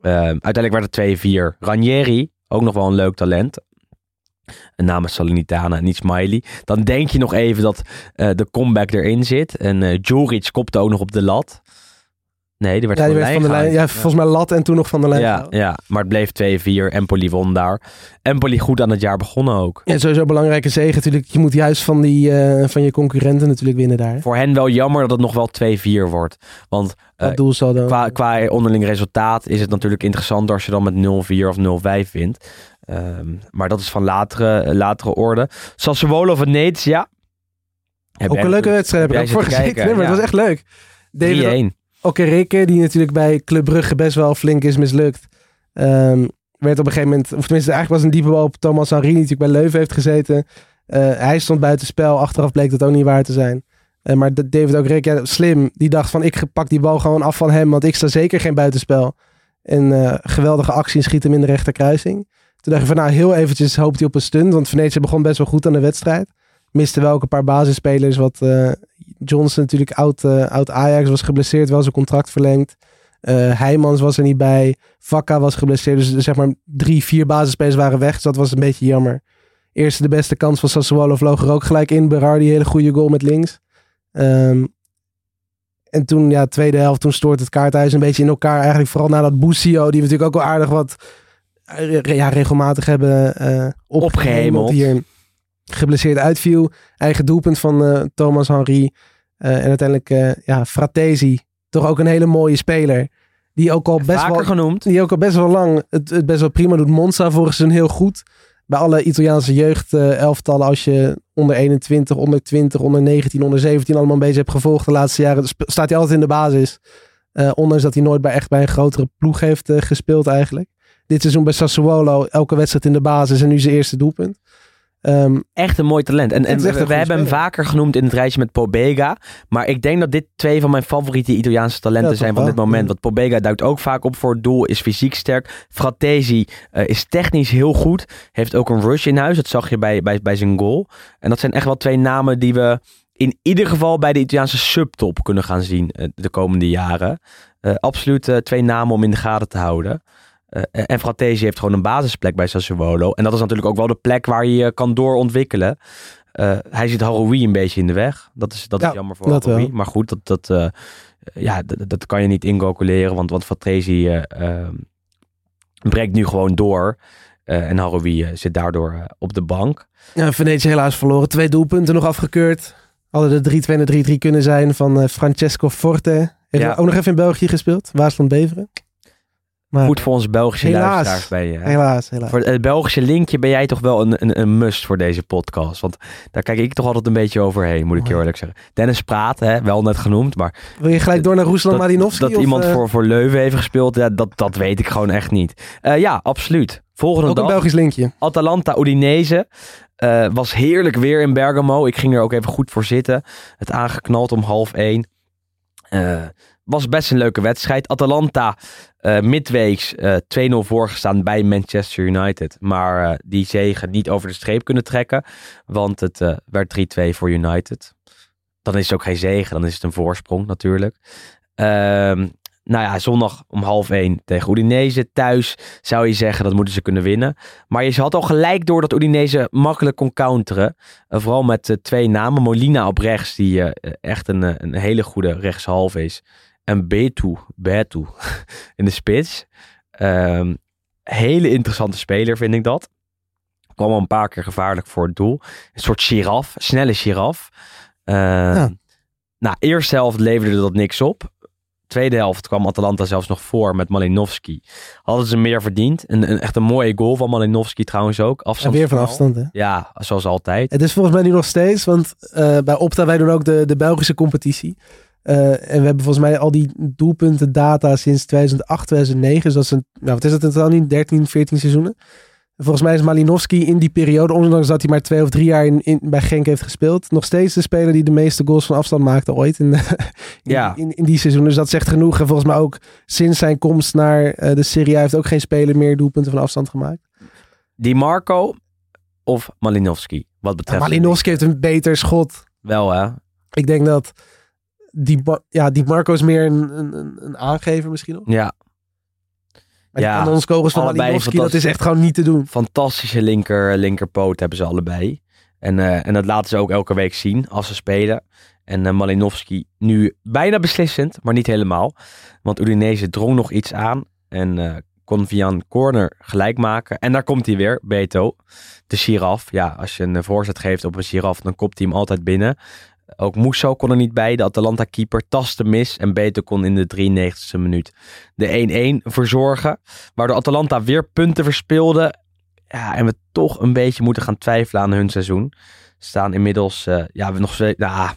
Uiteindelijk werd het 2-4. Ranieri, ook nog wel een leuk talent. En namens Salernitana en niet Smiley. Dan denk je nog even dat de comeback erin zit. En Juric kopte ook nog op de lat. Nee, die werd Ja, van, de werd van de lijn. Ja, volgens mij lat en toen nog van de lijn. ja, ja, maar het bleef 2-4. Empoli won daar. Empoli goed aan het jaar begonnen ook. Ja, sowieso een belangrijke zege natuurlijk. Je moet juist van, die, eh, van je concurrenten natuurlijk winnen daar. Voor hen wel jammer dat het nog wel 2-4 wordt. Want doelsaldo. qua, qua onderling resultaat is het natuurlijk interessanter als je dan met 0-4 of 0-5 wint. Ehm, maar dat is van latere, latere orde. Sassuolo Venezia. Heb Ook een leuke wedstrijd. Heb ik voor gezeten. Nee, maar ja. het was echt leuk. David 3-1. Okereke, die natuurlijk bij Club Brugge best wel flink is mislukt. ehm, werd op een gegeven moment, of tenminste eigenlijk was een diepe bal op Thomas Henry, die natuurlijk bij Leuven heeft gezeten. Eh, hij stond buiten spel. Achteraf bleek dat ook niet waar te zijn. Eh, maar David Okereke, ja, slim, die dacht van ik pak die bal gewoon af van hem, want ik sta zeker geen buitenspel. En eh, geweldige actie schiet hem in de rechterkruising. Toen dacht je van nou heel eventjes hoopt hij op een stunt, want Venetië begon best wel goed aan de wedstrijd. Miste wel ook een paar basisspelers, wat Johnson natuurlijk oud, eh, oud Ajax was geblesseerd, wel zijn contract verlengd. Eh Heijmans was er niet bij. Vakka was geblesseerd. Dus zeg maar drie, vier basisspelers waren weg. Dus dat was een beetje jammer. Eerste de beste kans van Sassuolo vloog er ook gelijk in. Berardi, hele goede goal met links. Ehm, en toen, ja, tweede helft, toen stoort het kaarthuis een beetje in elkaar. Eigenlijk vooral nadat Busio, die we natuurlijk ook wel aardig wat eh, ja, regelmatig hebben eh opgehemeld hier. Geblesseerd uitviel. Eigen doelpunt van eh, Thomas Henry. Eh, en uiteindelijk, eh, ja, Fratesi. Toch ook een hele mooie speler. Die ook al best Vaker wel genoemd. die ook al best wel lang het, het best wel prima doet. Monza vorig seizoen heel goed. Bij alle Italiaanse jeugd elftallen, als je onder 21, onder 20, onder 19, onder 17 allemaal een beetje hebt gevolgd de laatste jaren, staat hij altijd in de basis. Eh, ondanks dat hij nooit bij, echt bij een grotere ploeg heeft gespeeld eigenlijk. Dit seizoen bij Sassuolo, elke wedstrijd in de basis en nu zijn eerste doelpunt. Ehm, Echt een mooi talent. En, we, hebben hem vaker genoemd in het rijtje met Pobega. Maar ik denk dat dit twee van mijn favoriete Italiaanse talenten Ja, zijn van dit moment. Want Pobega duikt ook vaak op voor het doel, is fysiek sterk. Fratesi eh, is technisch heel goed. Heeft ook een rush in huis. Dat zag je bij, bij, bij zijn goal. En dat zijn echt wel twee namen die we in ieder geval bij de Italiaanse subtop kunnen gaan zien eh, de komende jaren. Eh, absoluut twee namen om in de gaten te houden. Eh, en Fratesi heeft gewoon een basisplek bij Sassuolo. En dat is natuurlijk ook wel de plek waar je je kan doorontwikkelen. Eh, hij zit Haroui een beetje in de weg. Dat is, dat Ja, is jammer voor Haroui. Maar goed, dat, dat, eh, ja, dat, dat kan je niet incalculeren. Want, want Fratesi breekt nu gewoon door. En Haroui zit daardoor op de bank. ja, Venetië helaas verloren. Twee doelpunten nog afgekeurd. Hadden de 3-2 en de 3-3 kunnen zijn van Francesco Forte. Heeft Ja. ook nog even in België gespeeld. Waasland Beveren. Maar Goed voor onze Belgische Helaas. luisteraars bij je. hè? helaas, helaas. Voor het Belgische linkje ben jij toch wel een, een, een must voor deze podcast. Want daar kijk ik toch altijd een beetje overheen, moet ik je eerlijk zeggen. Dennis Praat, hè, wel net genoemd, maar Wil je gelijk door naar Ruslan dat, Malinovski? dat of, iemand eh, voor, voor Leuven heeft gespeeld, ja, dat, dat weet ik gewoon echt niet. Eh, ja, absoluut. Volgende Ook een dag, Belgisch linkje. Atalanta Udinese. Eh, was heerlijk weer in Bergamo. Ik ging er ook even goed voor zitten. Het aangeknald om half één. Eh, was best een leuke wedstrijd. Atalanta eh, midweeks eh 2-0 voorgestaan bij Manchester United. Maar eh, die zegen niet over de streep kunnen trekken. Want het werd 3-2 voor United. Dan is het ook geen zegen. Dan is het een voorsprong natuurlijk. Ehm, nou ja, zondag om half één tegen Udinese. Thuis zou je zeggen dat moeten ze kunnen winnen. Maar je had al gelijk door dat Udinese makkelijk kon counteren. Vooral met twee namen. Molina op rechts, die echt een, een hele goede rechtshalf is. En Betu, Betu in de spits. Ehm, hele interessante speler vind ik dat. Kwam al een paar keer gevaarlijk voor het doel. Een soort giraf, snelle giraf. Eh, Nou, eerste helft leverde dat niks op. Tweede helft kwam Atalanta zelfs nog voor met Malinowski. Hadden ze meer verdiend. Een, een, echt een mooie goal van Malinowski trouwens ook. En Afstand weer van afstand, hè? Ja, zoals altijd. Het is volgens mij nu nog steeds, want eh, bij Opta wij doen ook de, de Belgische competitie. Eh, en we hebben volgens mij al die doelpunten data sinds 2008, 2009. Dus dat is een, nou wat is het in totaal nu, 13, 14 seizoenen. En volgens mij is Malinowski in die periode, ondanks dat hij maar twee of drie jaar in, in, bij Genk heeft gespeeld, nog steeds de speler die de meeste goals van afstand maakte ooit in, in, Ja. in, in die seizoen. Dus dat zegt genoeg. En volgens mij ook sinds zijn komst naar eh, de Serie A heeft ook geen speler meer doelpunten van afstand gemaakt. Di Marco of Malinowski? Wat betreft. Malinowski heeft een beter schot. Wel hè? Ik denk dat die, ja, die Marco is meer een, een, een- aangever misschien nog. Ja, Maar Ja, die kanonskogels van Malinowski, dat is echt gewoon niet te doen. fantastische linker, linkerpoot hebben ze allebei. En, eh, en dat laten ze ook elke week zien als ze spelen. En eh, Malinowski nu bijna beslissend, maar niet helemaal. Want Udinese drong nog iets aan. En eh, kon via een corner gelijk maken. En daar komt hij weer, Beto. De giraf. Ja, als je een voorzet geeft op een giraf, dan kopt hij hem altijd binnen. Ook Musso kon er niet bij. De Atalanta-keeper tastte mis. En Beto kon in de 93e minuut de 1-1 verzorgen. Waardoor Atalanta weer punten verspeelde. Ja, en we toch een beetje moeten gaan twijfelen aan hun seizoen. Staan inmiddels, eh, ja, we nog steeds, nou,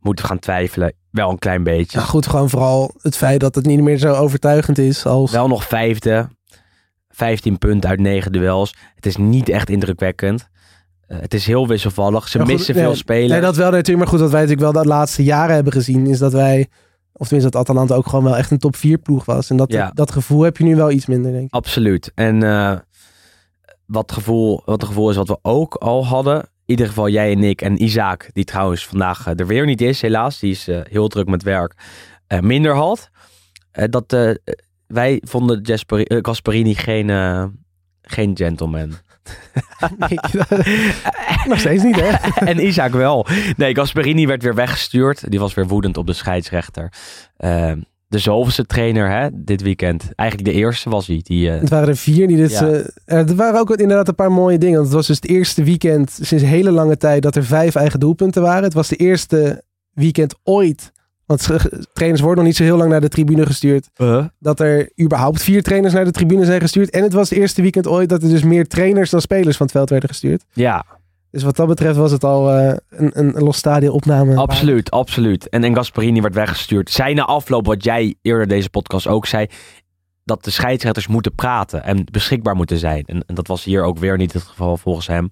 moeten gaan twijfelen. Wel een klein beetje. Ja, goed, gewoon vooral het feit dat het niet meer zo overtuigend is als... Wel nog vijfde. 15 punten uit 9 duels. Het is niet echt indrukwekkend. Eh, het is heel wisselvallig. Ze goed, missen nee, veel spelers. Nee, dat wel natuurlijk. Maar goed, wat wij natuurlijk wel de laatste jaren hebben gezien, is dat wij, of tenminste dat Atalanta ook gewoon wel echt een top 4 ploeg was. En dat, Ja. dat gevoel heb je nu wel iets minder, denk ik. Absoluut. En eh, wat, gevoel, wat het gevoel is wat we ook al hadden. In ieder geval jij en ik en Isaac, die trouwens vandaag eh, er weer niet is, helaas. Die is heel druk met werk. minder had. Dat wij vonden Gasperini geen, geen gentleman. Nog steeds niet, hè? en Isaac wel. Nee, Gasperini werd weer weggestuurd. Die was weer woedend op de scheidsrechter. Eh, de zoveelste trainer hè, dit weekend. Eigenlijk de eerste was hij. Die, eh, Het waren er vier die dit... Ja. eh, er waren ook inderdaad een paar mooie dingen. Want het was dus het eerste weekend sinds hele lange tijd dat er vijf eigen doelpunten waren. Het was de eerste weekend ooit... Want trainers worden nog niet zo heel lang naar de tribune gestuurd. Dat er überhaupt vier trainers naar de tribune zijn gestuurd. En het was het eerste weekend ooit dat er dus meer trainers dan spelers van het veld werden gestuurd. ja, Dus wat dat betreft was het al eh, een, een, een los stadion opname. Absoluut, absoluut. En, en Gasparini werd weggestuurd. Zij na afloop, wat jij eerder deze podcast ook zei, dat de scheidsrechters moeten praten en beschikbaar moeten zijn. En, en dat was hier ook weer niet het geval volgens hem.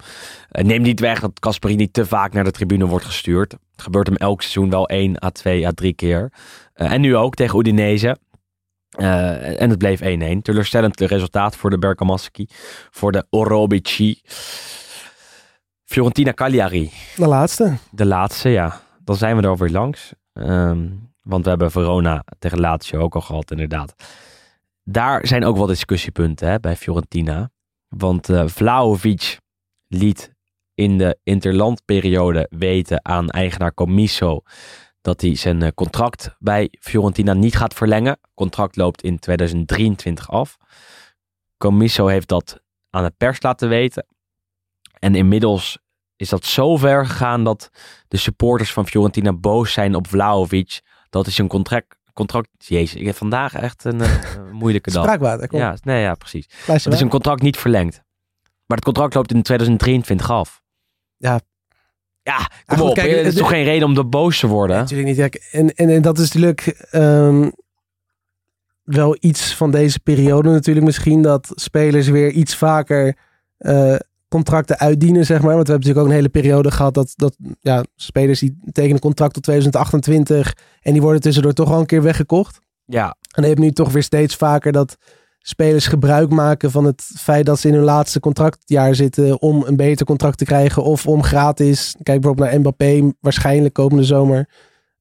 Eh, neem niet weg dat Gasparini te vaak naar de tribune wordt gestuurd. Het gebeurt hem elk seizoen wel 1 à 2 à 3 keer. Eh, en nu ook tegen Udinese. Eh, en het bleef 1-1. Teleurstellend resultaat voor de Bergamaschi. Voor de Orobici. Fiorentina Cagliari. De laatste. De laatste, ja. Dan zijn we er alweer langs. Ehm, want we hebben Verona tegen Lazio ook al gehad, inderdaad. Daar zijn ook wel discussiepunten hè, bij Fiorentina. Want eh Vlahovic liet in de interlandperiode weten aan eigenaar Comiso dat hij zijn eh, contract bij Fiorentina niet gaat verlengen. Contract loopt in 2023 af. Comiso heeft dat aan de pers laten weten. En inmiddels is dat zo ver gegaan dat de supporters van Fiorentina boos zijn op Vlahovic dat hij zijn contract, contract... Jezus, ik heb vandaag echt een eh, moeilijke dag. Spraakwater, kom. Ja, nee, ja, precies. Het is een contract niet verlengd. Maar het contract loopt in 2023 af. Ja. Ja, kom goed, op. kijk, er is toch geen reden om er boos te worden? Natuurlijk niet. Ja, en, en, en dat is natuurlijk ehm, wel iets van deze periode natuurlijk misschien. Dat spelers weer iets vaker eh, contracten uitdienen, zeg maar. Want we hebben natuurlijk ook een hele periode gehad dat, dat ja, spelers die tekenen een contract tot 2028 en die worden tussendoor toch al een keer weggekocht. Ja, En je nu toch weer steeds vaker dat spelers gebruik maken van het feit dat ze in hun laatste contractjaar zitten om een beter contract te krijgen of om gratis, kijk bijvoorbeeld naar Mbappé, waarschijnlijk komende zomer,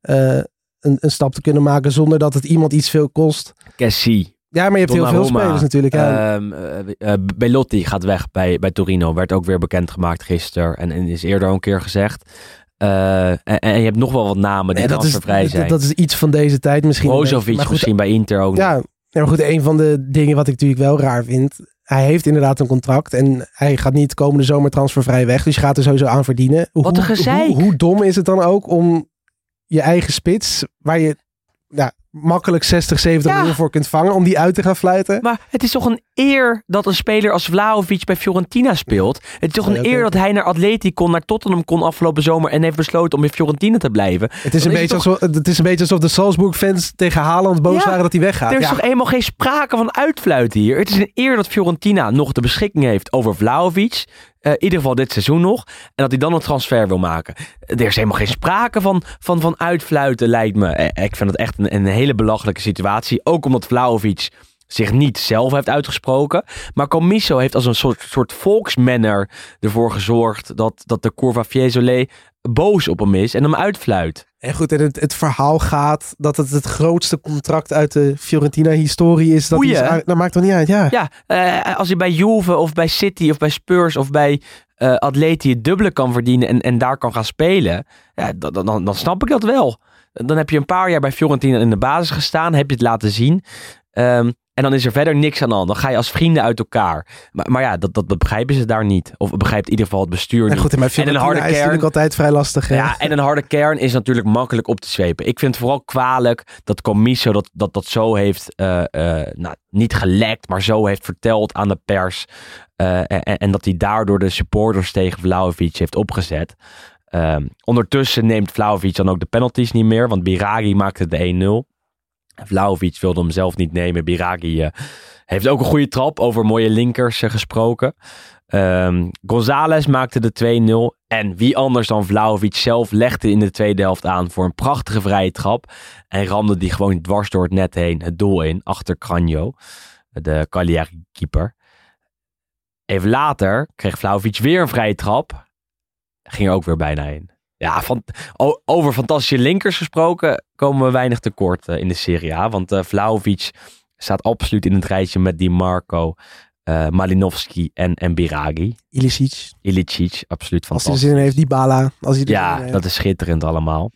eh, een, een stap te kunnen maken zonder dat het iemand iets veel kost. Cassie. Ja, maar je hebt heel veel spelers natuurlijk. Ja. Eh, Belotti gaat weg bij, bij Torino. Werd ook weer bekendgemaakt gisteren. En, en is eerder al een keer gezegd. En, en je hebt nog wel wat namen die Nee, dat, is, zijn. dat, dat is iets van deze tijd misschien. een. Brozovic goed, misschien bij Inter ook. Ja, maar goed, een van de dingen wat ik natuurlijk wel raar vind. Hij heeft inderdaad een contract en hij gaat niet komende zomer transfervrij weg. Dus je gaat er sowieso aan verdienen. Hoe, Wat een gezeik. Hoe, hoe dom is het dan ook om je eigen spits, waar je ja, makkelijk 60, 70 Ja. miljoen voor kunt vangen, om die uit te gaan fluiten? Maar het is toch een eer dat een speler als Vlahovic bij Fiorentina speelt. Het is toch een eer dat hij naar Atleti kon, naar Tottenham kon afgelopen zomer en heeft besloten om in Fiorentina te blijven. Het is, Dan een is beetje alsof, het is een beetje alsof de Salzburg-fans tegen Haaland boos Ja, waren dat hij weggaat. Er is Ja, toch eenmaal geen sprake van uitfluiten hier. Het is een eer dat Fiorentina nog de beschikking heeft over Vlahovic. Eh, in ieder geval dit seizoen nog. En dat hij dan een transfer wil maken. Er is helemaal geen sprake van, van, van uitfluiten, lijkt me. Eh, Ik vind het echt een, een hele belachelijke situatie. Ook omdat Vlahovic zich niet zelf heeft uitgesproken. Maar Comiso heeft als een soort, soort volksmanner ervoor gezorgd... dat, dat de Curva Fiesole boos op hem is en hem uitfluit. En goed, en het, het verhaal gaat dat het het grootste contract uit de Fiorentina-historie is. Dat, is dat maakt toch niet uit, ja. Ja, eh, als hij bij Juve of bij City of bij Spurs of bij eh Atleti het dubbele kan verdienen en, en daar kan gaan spelen, ja, dan, dan, dan snap ik dat wel. Dan heb je een paar jaar bij Fiorentina in de basis gestaan, heb je het laten zien. Ehm, en dan is er verder niks aan de hand. Dan ga je als vrienden uit elkaar. Maar, maar ja, dat, dat, begrijpen ze daar niet. Of begrijpt in ieder geval het bestuur En niet. goed, en En een harde is kern. natuurlijk altijd vrij lastig. hè. Ja, en een harde kern is natuurlijk makkelijk op te zwepen. Ik vind het vooral kwalijk dat Comiso dat, dat, dat zo heeft, eh, eh, nou, niet gelekt, maar zo heeft verteld aan de pers. Eh, en, en dat hij daardoor de supporters tegen Vlahovic heeft opgezet. Ehm, ondertussen neemt Vlahovic dan ook de penalties niet meer, want Biragi maakte de 1-0. Vlahovic wilde hem zelf niet nemen. Biragi eh, heeft ook een goede trap over mooie linkers eh, gesproken. Ehm González maakte de 2-0. En wie anders dan Vlahovic zelf legde in de tweede helft aan voor een prachtige vrije trap. En ramde die gewoon dwars door het net heen het doel in. Achter Cranjo, de Cagliari-keeper. Even later kreeg Vlahovic weer een vrije trap. Ging er ook weer bijna in. Ja, van, over fantastische linkers gesproken komen we weinig tekort eh, in de Serie A. Want eh Vlahovic staat absoluut in het rijtje met Di Marco, eh Malinowski en, en Biragi. Ilicic. Ilicic, absoluut Als hij er fantastisch. zin in heeft, Dybala. Als hij er Ja, dat is schitterend allemaal.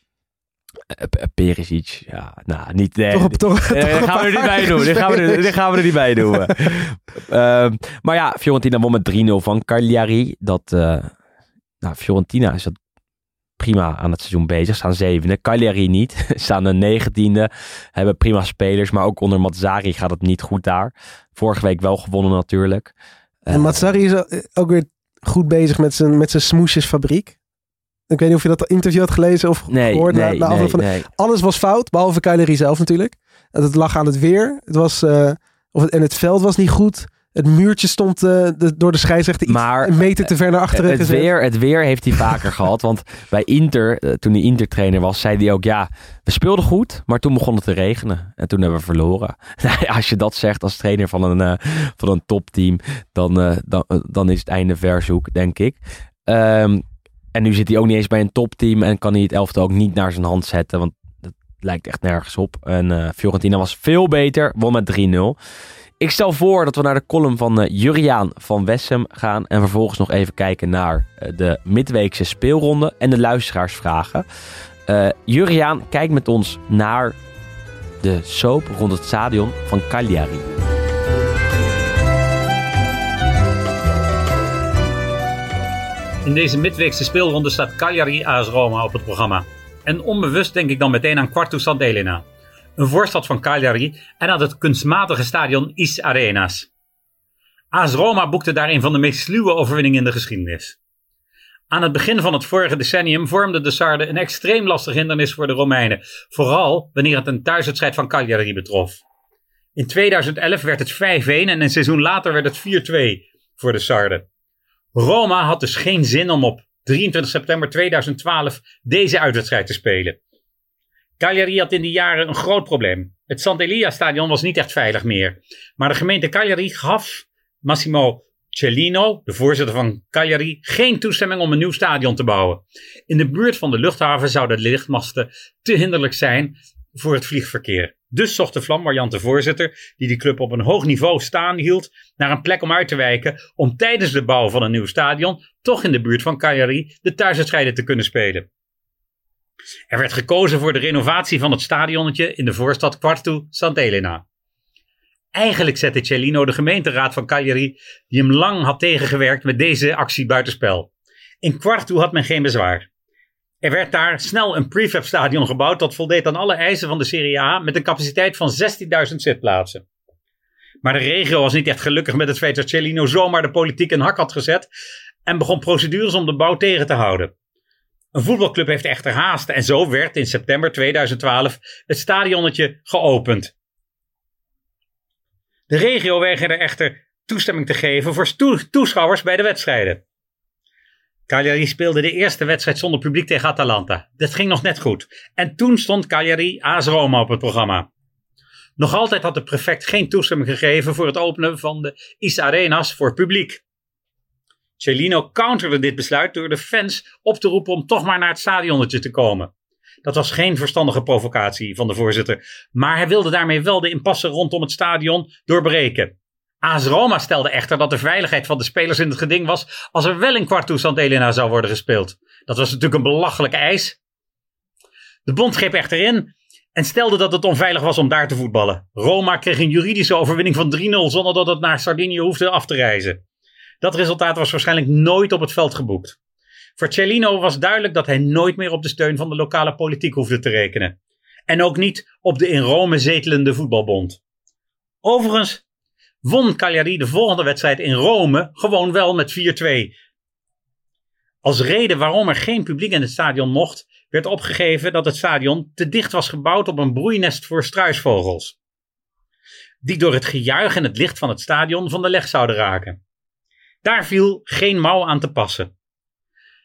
Perisic, ja, nou, niet... nee, Toch, toch, toch gaan we er niet bij doen. Dit gaan er, gaan we er niet bij doen. Maar ja, Fiorentina won met 3-0 van Cagliari. Dat, nou, Fiorentina is dat prima aan het seizoen bezig. Staan zevende. Cagliari niet. Staan de negentiende. Hebben prima spelers. Maar ook onder Mazzari gaat het niet goed daar. Vorige week wel gewonnen natuurlijk. En Eh, Matsari is ook- weer goed bezig met zijn, met zijn smoesjesfabriek. Ik weet niet of je dat interview had gelezen of nee, gehoord. na- nee, na afloop nee, van de- nee. Alles was fout, behalve Cagliari zelf natuurlijk. Het lag aan het weer. Het was, eh, of het, en het veld was niet goed. Het muurtje stond eh, de- door de scheidsrechter iets Maar, een meter te ver naar achteren het, gezet. weer, het weer heeft hij vaker gehad. Want bij Inter, eh, toen hij Inter-trainer was, zei hij ook... Ja, we speelden goed, maar toen begon het te regenen. En toen hebben we verloren. Nou als je dat zegt als trainer van een, eh, van een topteam... Dan, dan, dan is het einde verzoek, denk ik. Ehm, en nu zit hij ook niet eens bij een topteam... en kan hij het elftal ook niet naar zijn hand zetten. Want het lijkt echt nergens op. En eh, Fiorentina was veel beter, won met 3-0... Ik stel voor dat we naar de column van eh, Juriaan van Wessem gaan. En vervolgens nog even kijken naar eh, de midweekse speelronde en de luisteraarsvragen. Eh Juriaan kijkt met ons naar de soap rond het stadion van Cagliari. In deze midweekse speelronde staat Cagliari AS Roma op het programma. En onbewust denk ik dan meteen aan Quartus Elena. Een voorstad van Cagliari en aan het kunstmatige stadion Is Arenas. AS Roma boekte daar een van de meest sluwe overwinningen in de geschiedenis. Aan het begin van het vorige decennium vormde de Sarde een extreem lastig hindernis voor de Romeinen, vooral wanneer het een thuiswedstrijd van Cagliari betrof. In 2011 werd het 5-1 en een seizoen later werd het 4-2 voor de Sarden. Roma had dus geen zin om op 23 september 2012 deze uitwedstrijd te spelen. Cagliari had in die jaren een groot probleem. Het Sant'Elia-stadion was niet echt veilig meer. Maar de gemeente Cagliari gaf Massimo Cellino, de voorzitter van Cagliari, geen toestemming om een nieuw stadion te bouwen. In de buurt van de luchthaven zouden de lichtmasten te hinderlijk zijn voor het vliegverkeer. Dus zocht de flamboyante voorzitter, die de club op een hoog niveau staan hield, naar een plek om uit te wijken om tijdens de bouw van een nieuw stadion toch in de buurt van Cagliari de thuiswedstrijden te kunnen spelen. Er werd gekozen voor de renovatie van het stadionnetje in de voorstad Quartu Sant'Elena. Eigenlijk zette Cellino de gemeenteraad van Cagliari, die hem lang had tegengewerkt met deze actie buitenspel. In Quartu had men geen bezwaar. Er werd daar snel een prefab stadion gebouwd dat voldeed aan alle eisen van de Serie A met een capaciteit van 16.000 zitplaatsen. Maar de regio was niet echt gelukkig met het feit dat Cellino zomaar de politiek een hak had gezet en begon procedures om de bouw tegen te houden. Een voetbalclub heeft echter haast en zo werd in september 2012 het stadionnetje geopend. De regio weigerde echter toestemming te geven voor toeschouwers bij de wedstrijden. Cagliari speelde de eerste wedstrijd zonder publiek tegen Atalanta. Dat ging nog net goed. En toen stond Cagliari AS Roma op het programma. Nog altijd had de prefect geen toestemming gegeven voor het openen van de Is Arenas voor publiek. Cellino counterde dit besluit door de fans op te roepen om toch maar naar het stadionnetje te komen. Dat was geen verstandige provocatie van de voorzitter, maar hij wilde daarmee wel de impasse rondom het stadion doorbreken. AS Roma stelde echter dat de veiligheid van de spelers in het geding was als er wel in Quartu Sant'Elena zou worden gespeeld. Dat was natuurlijk een belachelijke eis. De bond greep echter in en stelde dat het onveilig was om daar te voetballen. Roma kreeg een juridische overwinning van 3-0 zonder dat het naar Sardinië hoefde af te reizen. Dat resultaat was waarschijnlijk nooit op het veld geboekt. Voor Cellino was duidelijk dat hij nooit meer op de steun van de lokale politiek hoefde te rekenen. En ook niet op de in Rome zetelende voetbalbond. Overigens won Cagliari de volgende wedstrijd in Rome gewoon wel met 4-2. Als reden waarom er geen publiek in het stadion mocht, werd opgegeven dat het stadion te dicht was gebouwd op een broeinest voor struisvogels. Die door het gejuich en het licht van het stadion van de leg zouden raken. Daar viel geen mouw aan te passen.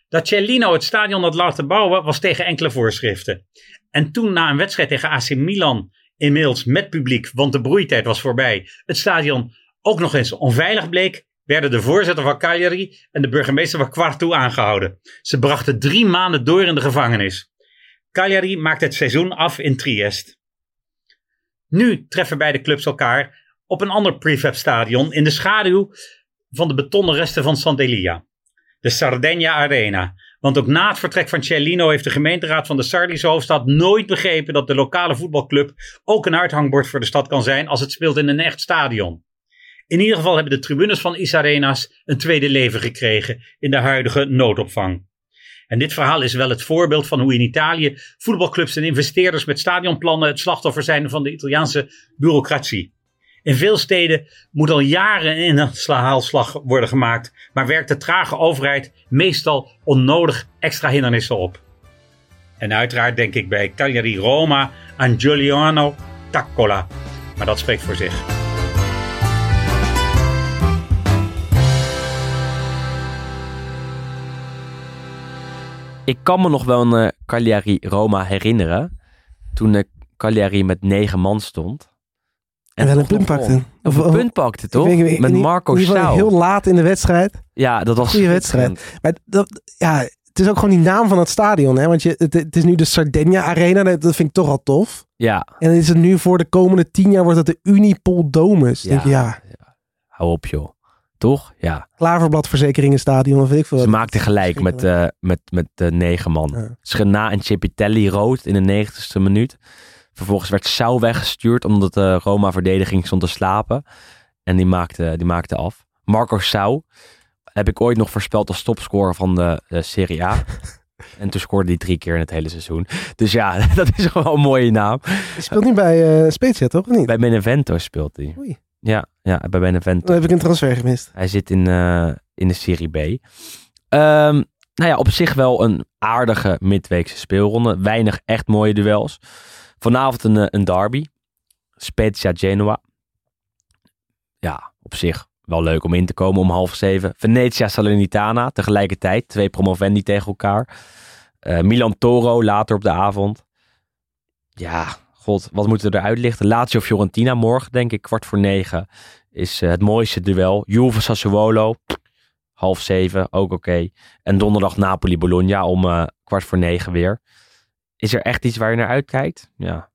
Dat Cellino het stadion had laten bouwen was tegen enkele voorschriften. En toen na een wedstrijd tegen AC Milan inmiddels met publiek, want de broeitijd was voorbij, het stadion ook nog eens onveilig bleek, werden de voorzitter van Cagliari en de burgemeester van Quartu aangehouden. Ze brachten drie maanden door in de gevangenis. Cagliari maakte het seizoen af in Triest. Nu treffen beide clubs elkaar op een ander prefab stadion in de schaduw van de betonnen resten van Sant'Elia. De Sardegna Arena, want ook na het vertrek van Cellino heeft de gemeenteraad van de Sardische hoofdstad nooit begrepen dat de lokale voetbalclub ook een uithangbord voor de stad kan zijn als het speelt in een echt stadion. In ieder geval hebben de tribunes van Isarenas een tweede leven gekregen in de huidige noodopvang. En dit verhaal is wel het voorbeeld van hoe in Italië voetbalclubs en investeerders met stadionplannen het slachtoffer zijn van de Italiaanse bureaucratie. In veel steden moet al jaren een haalslag worden gemaakt, maar werkt de trage overheid meestal onnodig extra hindernissen op. En uiteraard denk ik bij Cagliari Roma aan Giuliano Taccola, maar dat spreekt voor zich. Ik kan me nog wel een uh, Cagliari Roma herinneren. Toen de Cagliari met negen man stond. En wel een punt pakte. Of een punt pakte, toch? Ik weet, Met in- Marco Sau. Heel laat in de wedstrijd. Ja, dat was... Goeie wedstrijd. Maar dat, ja, het is ook gewoon die naam van het stadion. Hè? Want je, het, het is nu de Sardegna Arena. Dat dat vind ik toch al tof. Ja, En dan is het nu voor de komende tien jaar wordt het de Unipol Domus. Ja. Denk je, ja, hou op joh. Toch? Ja. Klaverbladverzekeringenstadion of weet ik veel. Ze maakten gelijk met, eh met, met de negen man. Ja. Schena en Cipitelli rood in de negentigste minuut. Vervolgens werd Sau weggestuurd omdat de Roma-verdediging stond te slapen. En die maakte, die maakte af. Marco Sau heb ik ooit nog voorspeld als topscorer van de, de Serie A. En toen scoorde hij drie keer in het hele seizoen. Dus ja, dat is gewoon een mooie naam. Je speelt niet bij eh Spezia, toch? Of niet? Bij Benevento speelt hij. Oei. Ja, ja, bij Benevento. Dan heb ik een transfer gemist. Hij zit in, eh, in de Serie B. Ehm, nou ja, op zich wel een aardige midweekse speelronde. Weinig echt mooie duels. Vanavond een, eh, een derby. Spezia Genoa. Ja, op zich wel leuk om in te komen om half zeven. Venetia Salernitana tegelijkertijd. Twee promovendi tegen elkaar. Eh, Milan Toro later op de avond. Ja, god, wat moeten we eruit lichten? Lazio Fiorentina morgen, denk ik, kwart voor negen. Is eh, het mooiste duel. Juve Sassuolo, half zeven, ook oké. En donderdag Napoli Bologna om kwart voor negen weer. Is er echt iets waar je naar uitkijkt? Ja.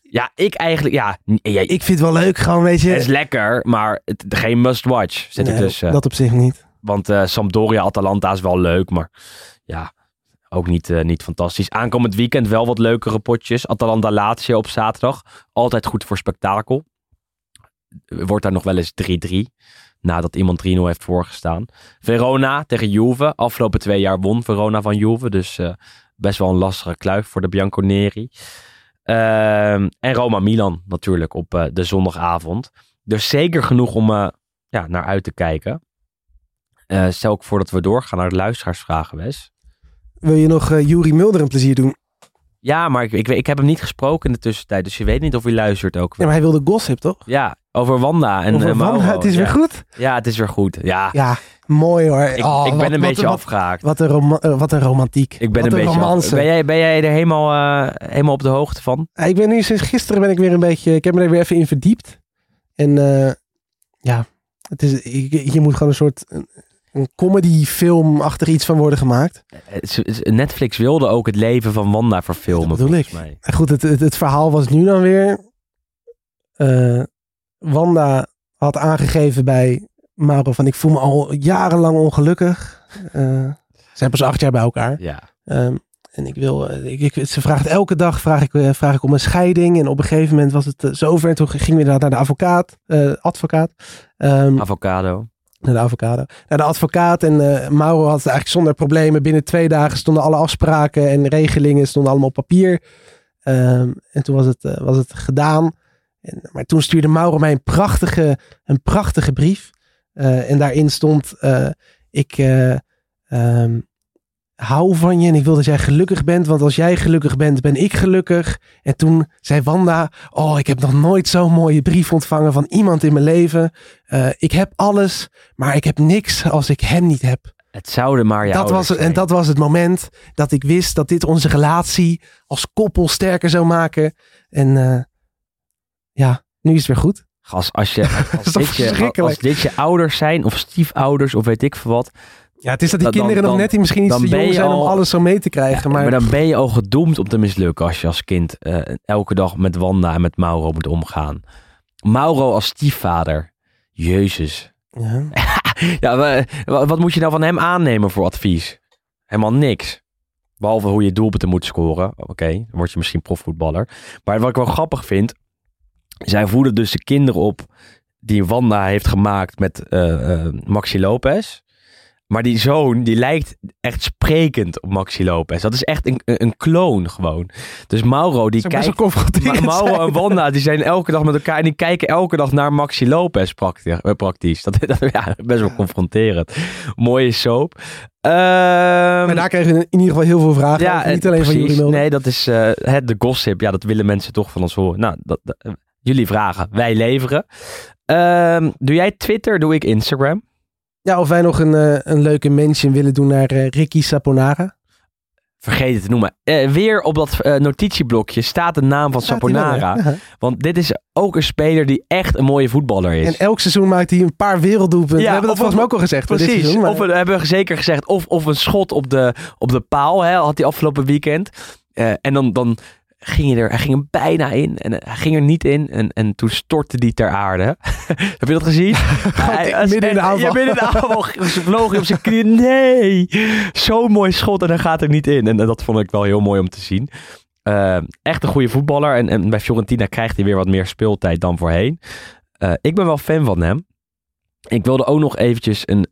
Ja, ik eigenlijk, ja. Ik vind het wel leuk, gewoon, weet je. het is lekker, maar het, geen must-watch zit er Nee, tussen. Dat op zich niet. Want eh, Sampdoria-Atalanta is wel leuk, maar ja, ook niet, eh, niet fantastisch. Aankomend weekend wel wat leukere potjes. Atalanta-Lazio op zaterdag. Altijd goed voor spektakel. Wordt daar nog wel eens 3-3. Nadat iemand 3-0 heeft voorgestaan. Verona tegen Juve. Afgelopen twee jaar won Verona van Juve. Dus eh, best wel een lastige kluif voor de Bianconeri. Ehm, en Roma-Milan natuurlijk op eh, de zondagavond. Dus zeker genoeg om eh, ja, naar uit te kijken. Eh, stel ik voor dat we doorgaan naar de luisteraarsvragen. Wil je nog eh Juri Mulder een plezier doen? Ja, maar ik, ik, ik heb hem niet gesproken in de tussentijd, dus je weet niet of hij luistert ook. Ja, maar hij wilde gossip, toch? Ja, over Wanda en Over. Wanda, het is ja. weer goed. Ja, het is weer goed. Ja, Ja, mooi hoor. ik, Oh, ik ben wat- een beetje wat, afgehaakt. Wat een, eh, wat een romantiek. ik ben wat een beetje ben, jij, ben jij er helemaal, eh, helemaal op de hoogte van? Ja, ik ben nu sinds gisteren ben ik weer een beetje. Ik heb me er weer even in verdiept. En eh, ja, het is, ik- hier moet gewoon een soort een, een comedy-film achter iets van worden gemaakt. Is- Netflix wilde ook het leven van Wanda verfilmen, Dat bedoel ik. mij. Goed, het, het, het verhaal was nu dan weer. eh, Wanda had aangegeven bij Mauro van ik voel me al jarenlang ongelukkig. Eh, ze zijn pas acht jaar bij elkaar. Ja. Ehm, en ik wil, eh, ik, ik, ze vraagt elke dag vraag ik, eh, vraag ik om een scheiding. En op een gegeven moment was het eh, zover. En toen gingen we naar de advocaat. eh, advocaat. Ehm, Avocado. Naar de avocado. Naar de advocaat. En eh, Mauro had het eigenlijk zonder problemen. Binnen twee dagen stonden alle afspraken en regelingen stonden allemaal op papier. Ehm, en toen was het, eh, was het gedaan. En, maar toen stuurde Mauro mij een prachtige, een prachtige brief. Eh, en daarin stond: Ik eh, ehm, hou van je en ik wil dat jij gelukkig bent. Want als jij gelukkig bent, ben ik gelukkig. En toen zei Wanda: Oh, ik heb nog nooit zo'n mooie brief ontvangen van iemand in mijn leven. Eh, ik heb alles, maar ik heb niks als ik hem niet heb. Het zouden maar jou dat was, het- en dat was het moment dat ik wist dat dit onze relatie als koppel sterker zou maken. En eh, ja, nu is het weer goed. Als, als, je, als, dit je, als dit je ouders zijn, of stiefouders, of weet ik veel wat. Ja, het is dat die Dan- kinderen dan- nog net die misschien iets te jong zijn om al- alles zo mee te krijgen. maar, maar dan ben je al gedoemd om te mislukken als je als kind eh, elke dag met Wanda en met Mauro moet omgaan. Mauro als stiefvader. Jezus. ja. Ja, wa- wa- wat moet je nou van hem aannemen voor advies? Helemaal niks. Behalve hoe je doelpunten moet scoren. Oké, dan word je misschien profvoetballer. Maar wat ik wel grappig vind. Zij voeden dus de kinderen op die Wanda heeft gemaakt met eh, eh, Maxi Lopez. Maar die zoon, die lijkt echt sprekend op Maxi Lopez. Dat is echt een, een kloon gewoon. Dus Mauro, die kijkt... wel confronterend Ma- Mauro zijn. en Wanda, die zijn elke dag met elkaar en die kijken elke dag naar Maxi Lopez praktisch. eh, praktisch. Dat is ja, best wel confronterend. Mooie soap. Ehm, Maar daar kregen we in ieder geval heel veel vragen over. Niet eh, alleen van jullie Mulder. Nee, dat is eh, het, de gossip. Ja, dat willen mensen toch van ons horen. Nou, dat, dat- eh, jullie vragen, wij leveren. Ehm, doe jij Twitter, doe ik Instagram. Ja, of wij nog een, eh, een leuke mention willen doen naar eh, Ricky Saponara. Vergeet het te noemen. Eh, weer op dat notitieblokje staat de naam van Staat die wel, Saponara. Ja. Want dit is ook een speler die echt een mooie voetballer is. En elk seizoen maakt hij een paar werelddoelpunten. Ja, we hebben dat volgens mij ook al gezegd. voor dit Precies. seizoen, maar- Of we hebben we zeker gezegd. Of, of een schot op de, op de paal. Hè, had hij afgelopen weekend. En dan, dan ging hij er. Hij ging er bijna in. En eh, hij ging er niet in. En, en toen stortte hij ter aarde. Heb je dat gezien? Hij- midden in de aanval. Ja, midden in de aanval. Ze vloog hij op zijn knieën. Nee. Zo'n mooi schot. En dan gaat er niet in. En, eh, dat vond ik wel heel mooi om te zien. Eh, echt een goede voetballer. En, en bij Fiorentina krijgt hij weer wat meer speeltijd dan voorheen. Ik ben wel fan van hem. Ik wilde ook nog eventjes een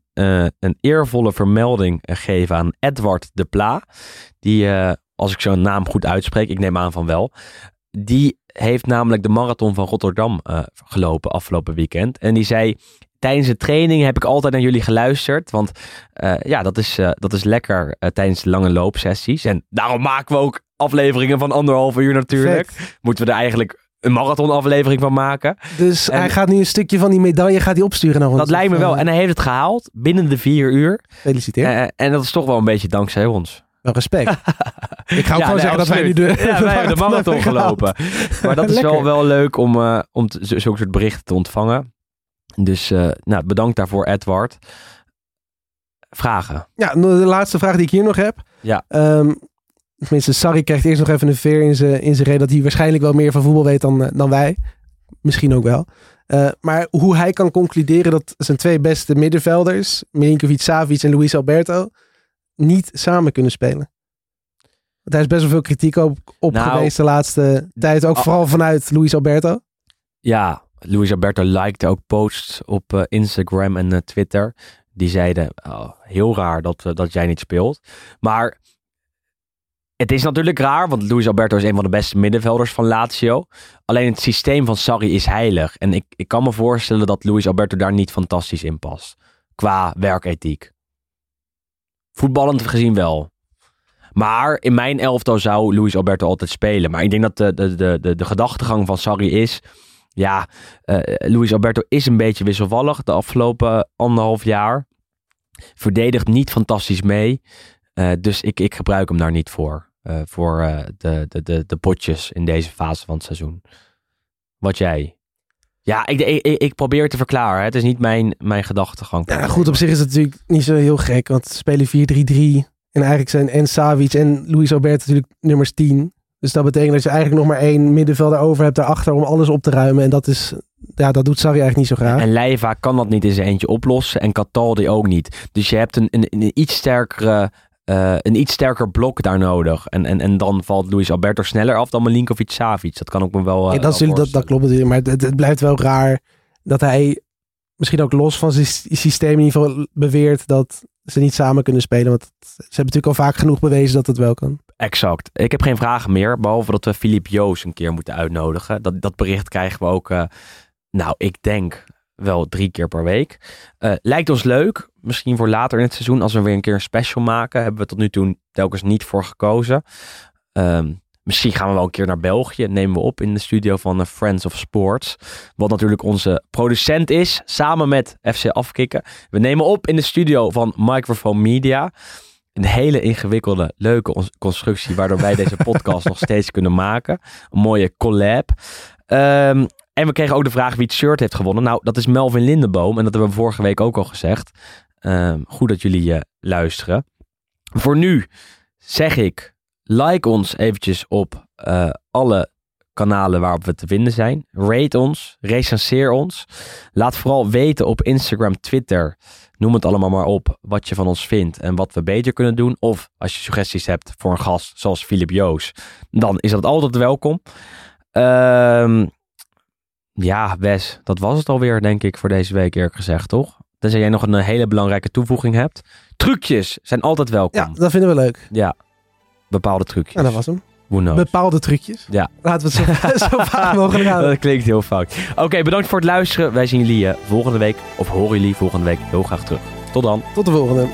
een eervolle vermelding geven aan Edward de Pla. Die, als ik zo'n naam goed uitspreek, ik neem aan van wel. Die heeft namelijk de marathon van Rotterdam eh, gelopen afgelopen weekend. En die zei, tijdens de training heb ik altijd naar jullie geluisterd. Want eh, ja, dat is, eh, dat is lekker tijdens de lange loopsessies. En daarom maken we ook afleveringen van anderhalf uur natuurlijk. Moeten we er eigenlijk een marathonaflevering van maken. Dus En- hij gaat nu een stukje van die medaille gaat hij opsturen naar ons. Dat lijkt me wel. En hij heeft het gehaald binnen de vier uur. Gefeliciteerd. Eh, en dat is toch wel een beetje dankzij ons. Wel respect. ik ga ook Ja, gewoon nee, zeggen dat wij nu de, Ja, wij hebben de marathon gelopen. Maar dat is wel, wel leuk om, eh, om te- z- zulke soort berichten te ontvangen. Dus eh, nou, bedankt daarvoor, Edward. Vragen. Ja, de laatste vraag die ik hier nog heb. Ja. Ehm, tenminste, Sarri krijgt eerst nog even een veer in zijn in zijn reden dat hij waarschijnlijk wel meer van voetbal weet dan, eh, dan wij. Misschien ook wel. Maar hoe hij kan concluderen dat zijn twee beste middenvelders, Milinkovic-Savic en Luis Alberto, niet samen kunnen spelen. Want daar is best wel veel kritiek op, op Nou, geweest de laatste tijd. Ook ah. vooral vanuit Luis Alberto. Ja, Luis Alberto likte ook posts op eh, Instagram en eh, Twitter. Die zeiden, oh, heel raar dat, eh, dat jij niet speelt. Maar het is natuurlijk raar, want Luis Alberto is een van de beste middenvelders van Lazio. Alleen het systeem van Sarri is heilig. En ik, ik kan me voorstellen dat Luis Alberto daar niet fantastisch in past. Qua werkethiek. Voetballend gezien wel. Maar in mijn elftal zou Luis Alberto altijd spelen. Maar ik denk dat de, de, de, de, gedachtegang van Sarri is... Ja, eh Luis Alberto is een beetje wisselvallig de afgelopen anderhalf jaar. Verdedigt niet fantastisch mee. Eh, dus ik, ik gebruik hem daar niet voor. eh, voor de, de, de, de potjes in deze fase van het seizoen. Wat jij? Ja, ik, ik, ik, probeer het te verklaren. hè. Het is niet mijn, mijn gedachtegang. Ja, goed, op zich is het natuurlijk niet zo heel gek. Want spelen 4-3-3. En eigenlijk zijn en Savic en Luis Alberto natuurlijk nummers 10. Dus dat betekent dat je eigenlijk nog maar één middenvelder over hebt daarachter om alles op te ruimen. En dat is, ja, dat doet Sarri eigenlijk niet zo graag. En Leiva kan dat niet in zijn eentje oplossen. En Cataldi ook niet. Dus je hebt een, een, een iets sterkere... eh, een iets sterker blok daar nodig. En, en, en dan valt Luis Alberto sneller af dan Milinkovic Savic. Dat kan ook me wel. Ja, dat, wel is dat, klopt natuurlijk. Maar het, het blijft wel raar dat hij misschien ook los van zijn sy- systeem in ieder geval beweert dat ze niet samen kunnen spelen. Want ze hebben natuurlijk al vaak genoeg bewezen dat het wel kan. Exact. Ik heb geen vragen meer. Behalve dat we Filip Joos een keer moeten uitnodigen. Dat, dat bericht krijgen we ook. eh, nou, ik denk wel drie keer per week. Eh, lijkt ons leuk. Misschien voor later in het seizoen. Als we weer een keer een special maken. Hebben we tot nu toe telkens niet voor gekozen. Ehm, misschien gaan we wel een keer naar België. Nemen we op in de studio van eh, Friends of Sports. Wat natuurlijk onze producent is. Samen met FC Afkikken. We nemen op in de studio van Microphone Media. Een hele ingewikkelde, leuke ons- constructie. Waardoor wij deze podcast nog steeds kunnen maken. Een mooie collab. Ehm, en we kregen ook de vraag wie het shirt heeft gewonnen. Nou, dat is Melvin Lindenboom. En dat hebben we vorige week ook al gezegd. Ehm, goed dat jullie eh, luisteren. Voor nu zeg ik, like ons eventjes op eh, alle kanalen waarop we te vinden zijn. Rate ons, recenseer ons. Laat vooral weten op Instagram, Twitter, noem het allemaal maar op, wat je van ons vindt en wat we beter kunnen doen. Of als je suggesties hebt voor een gast zoals Filip Joos, dan is dat altijd welkom. Ehm, ja, Wes, dat was het alweer, denk ik, voor deze week eerlijk gezegd, toch? Tenzij jij nog een eh, hele belangrijke toevoeging hebt. Trucjes zijn altijd welkom. Ja, dat vinden we leuk. Ja, bepaalde trucjes. Nou, dat was hem. Who knows? Bepaalde trucjes. Ja. Laten we het zo, zo vaak mogelijk houden. Dat klinkt heel fout. Oké, bedankt voor het luisteren. Wij zien jullie eh, volgende week, of horen jullie volgende week heel graag terug. Tot dan. Tot de volgende.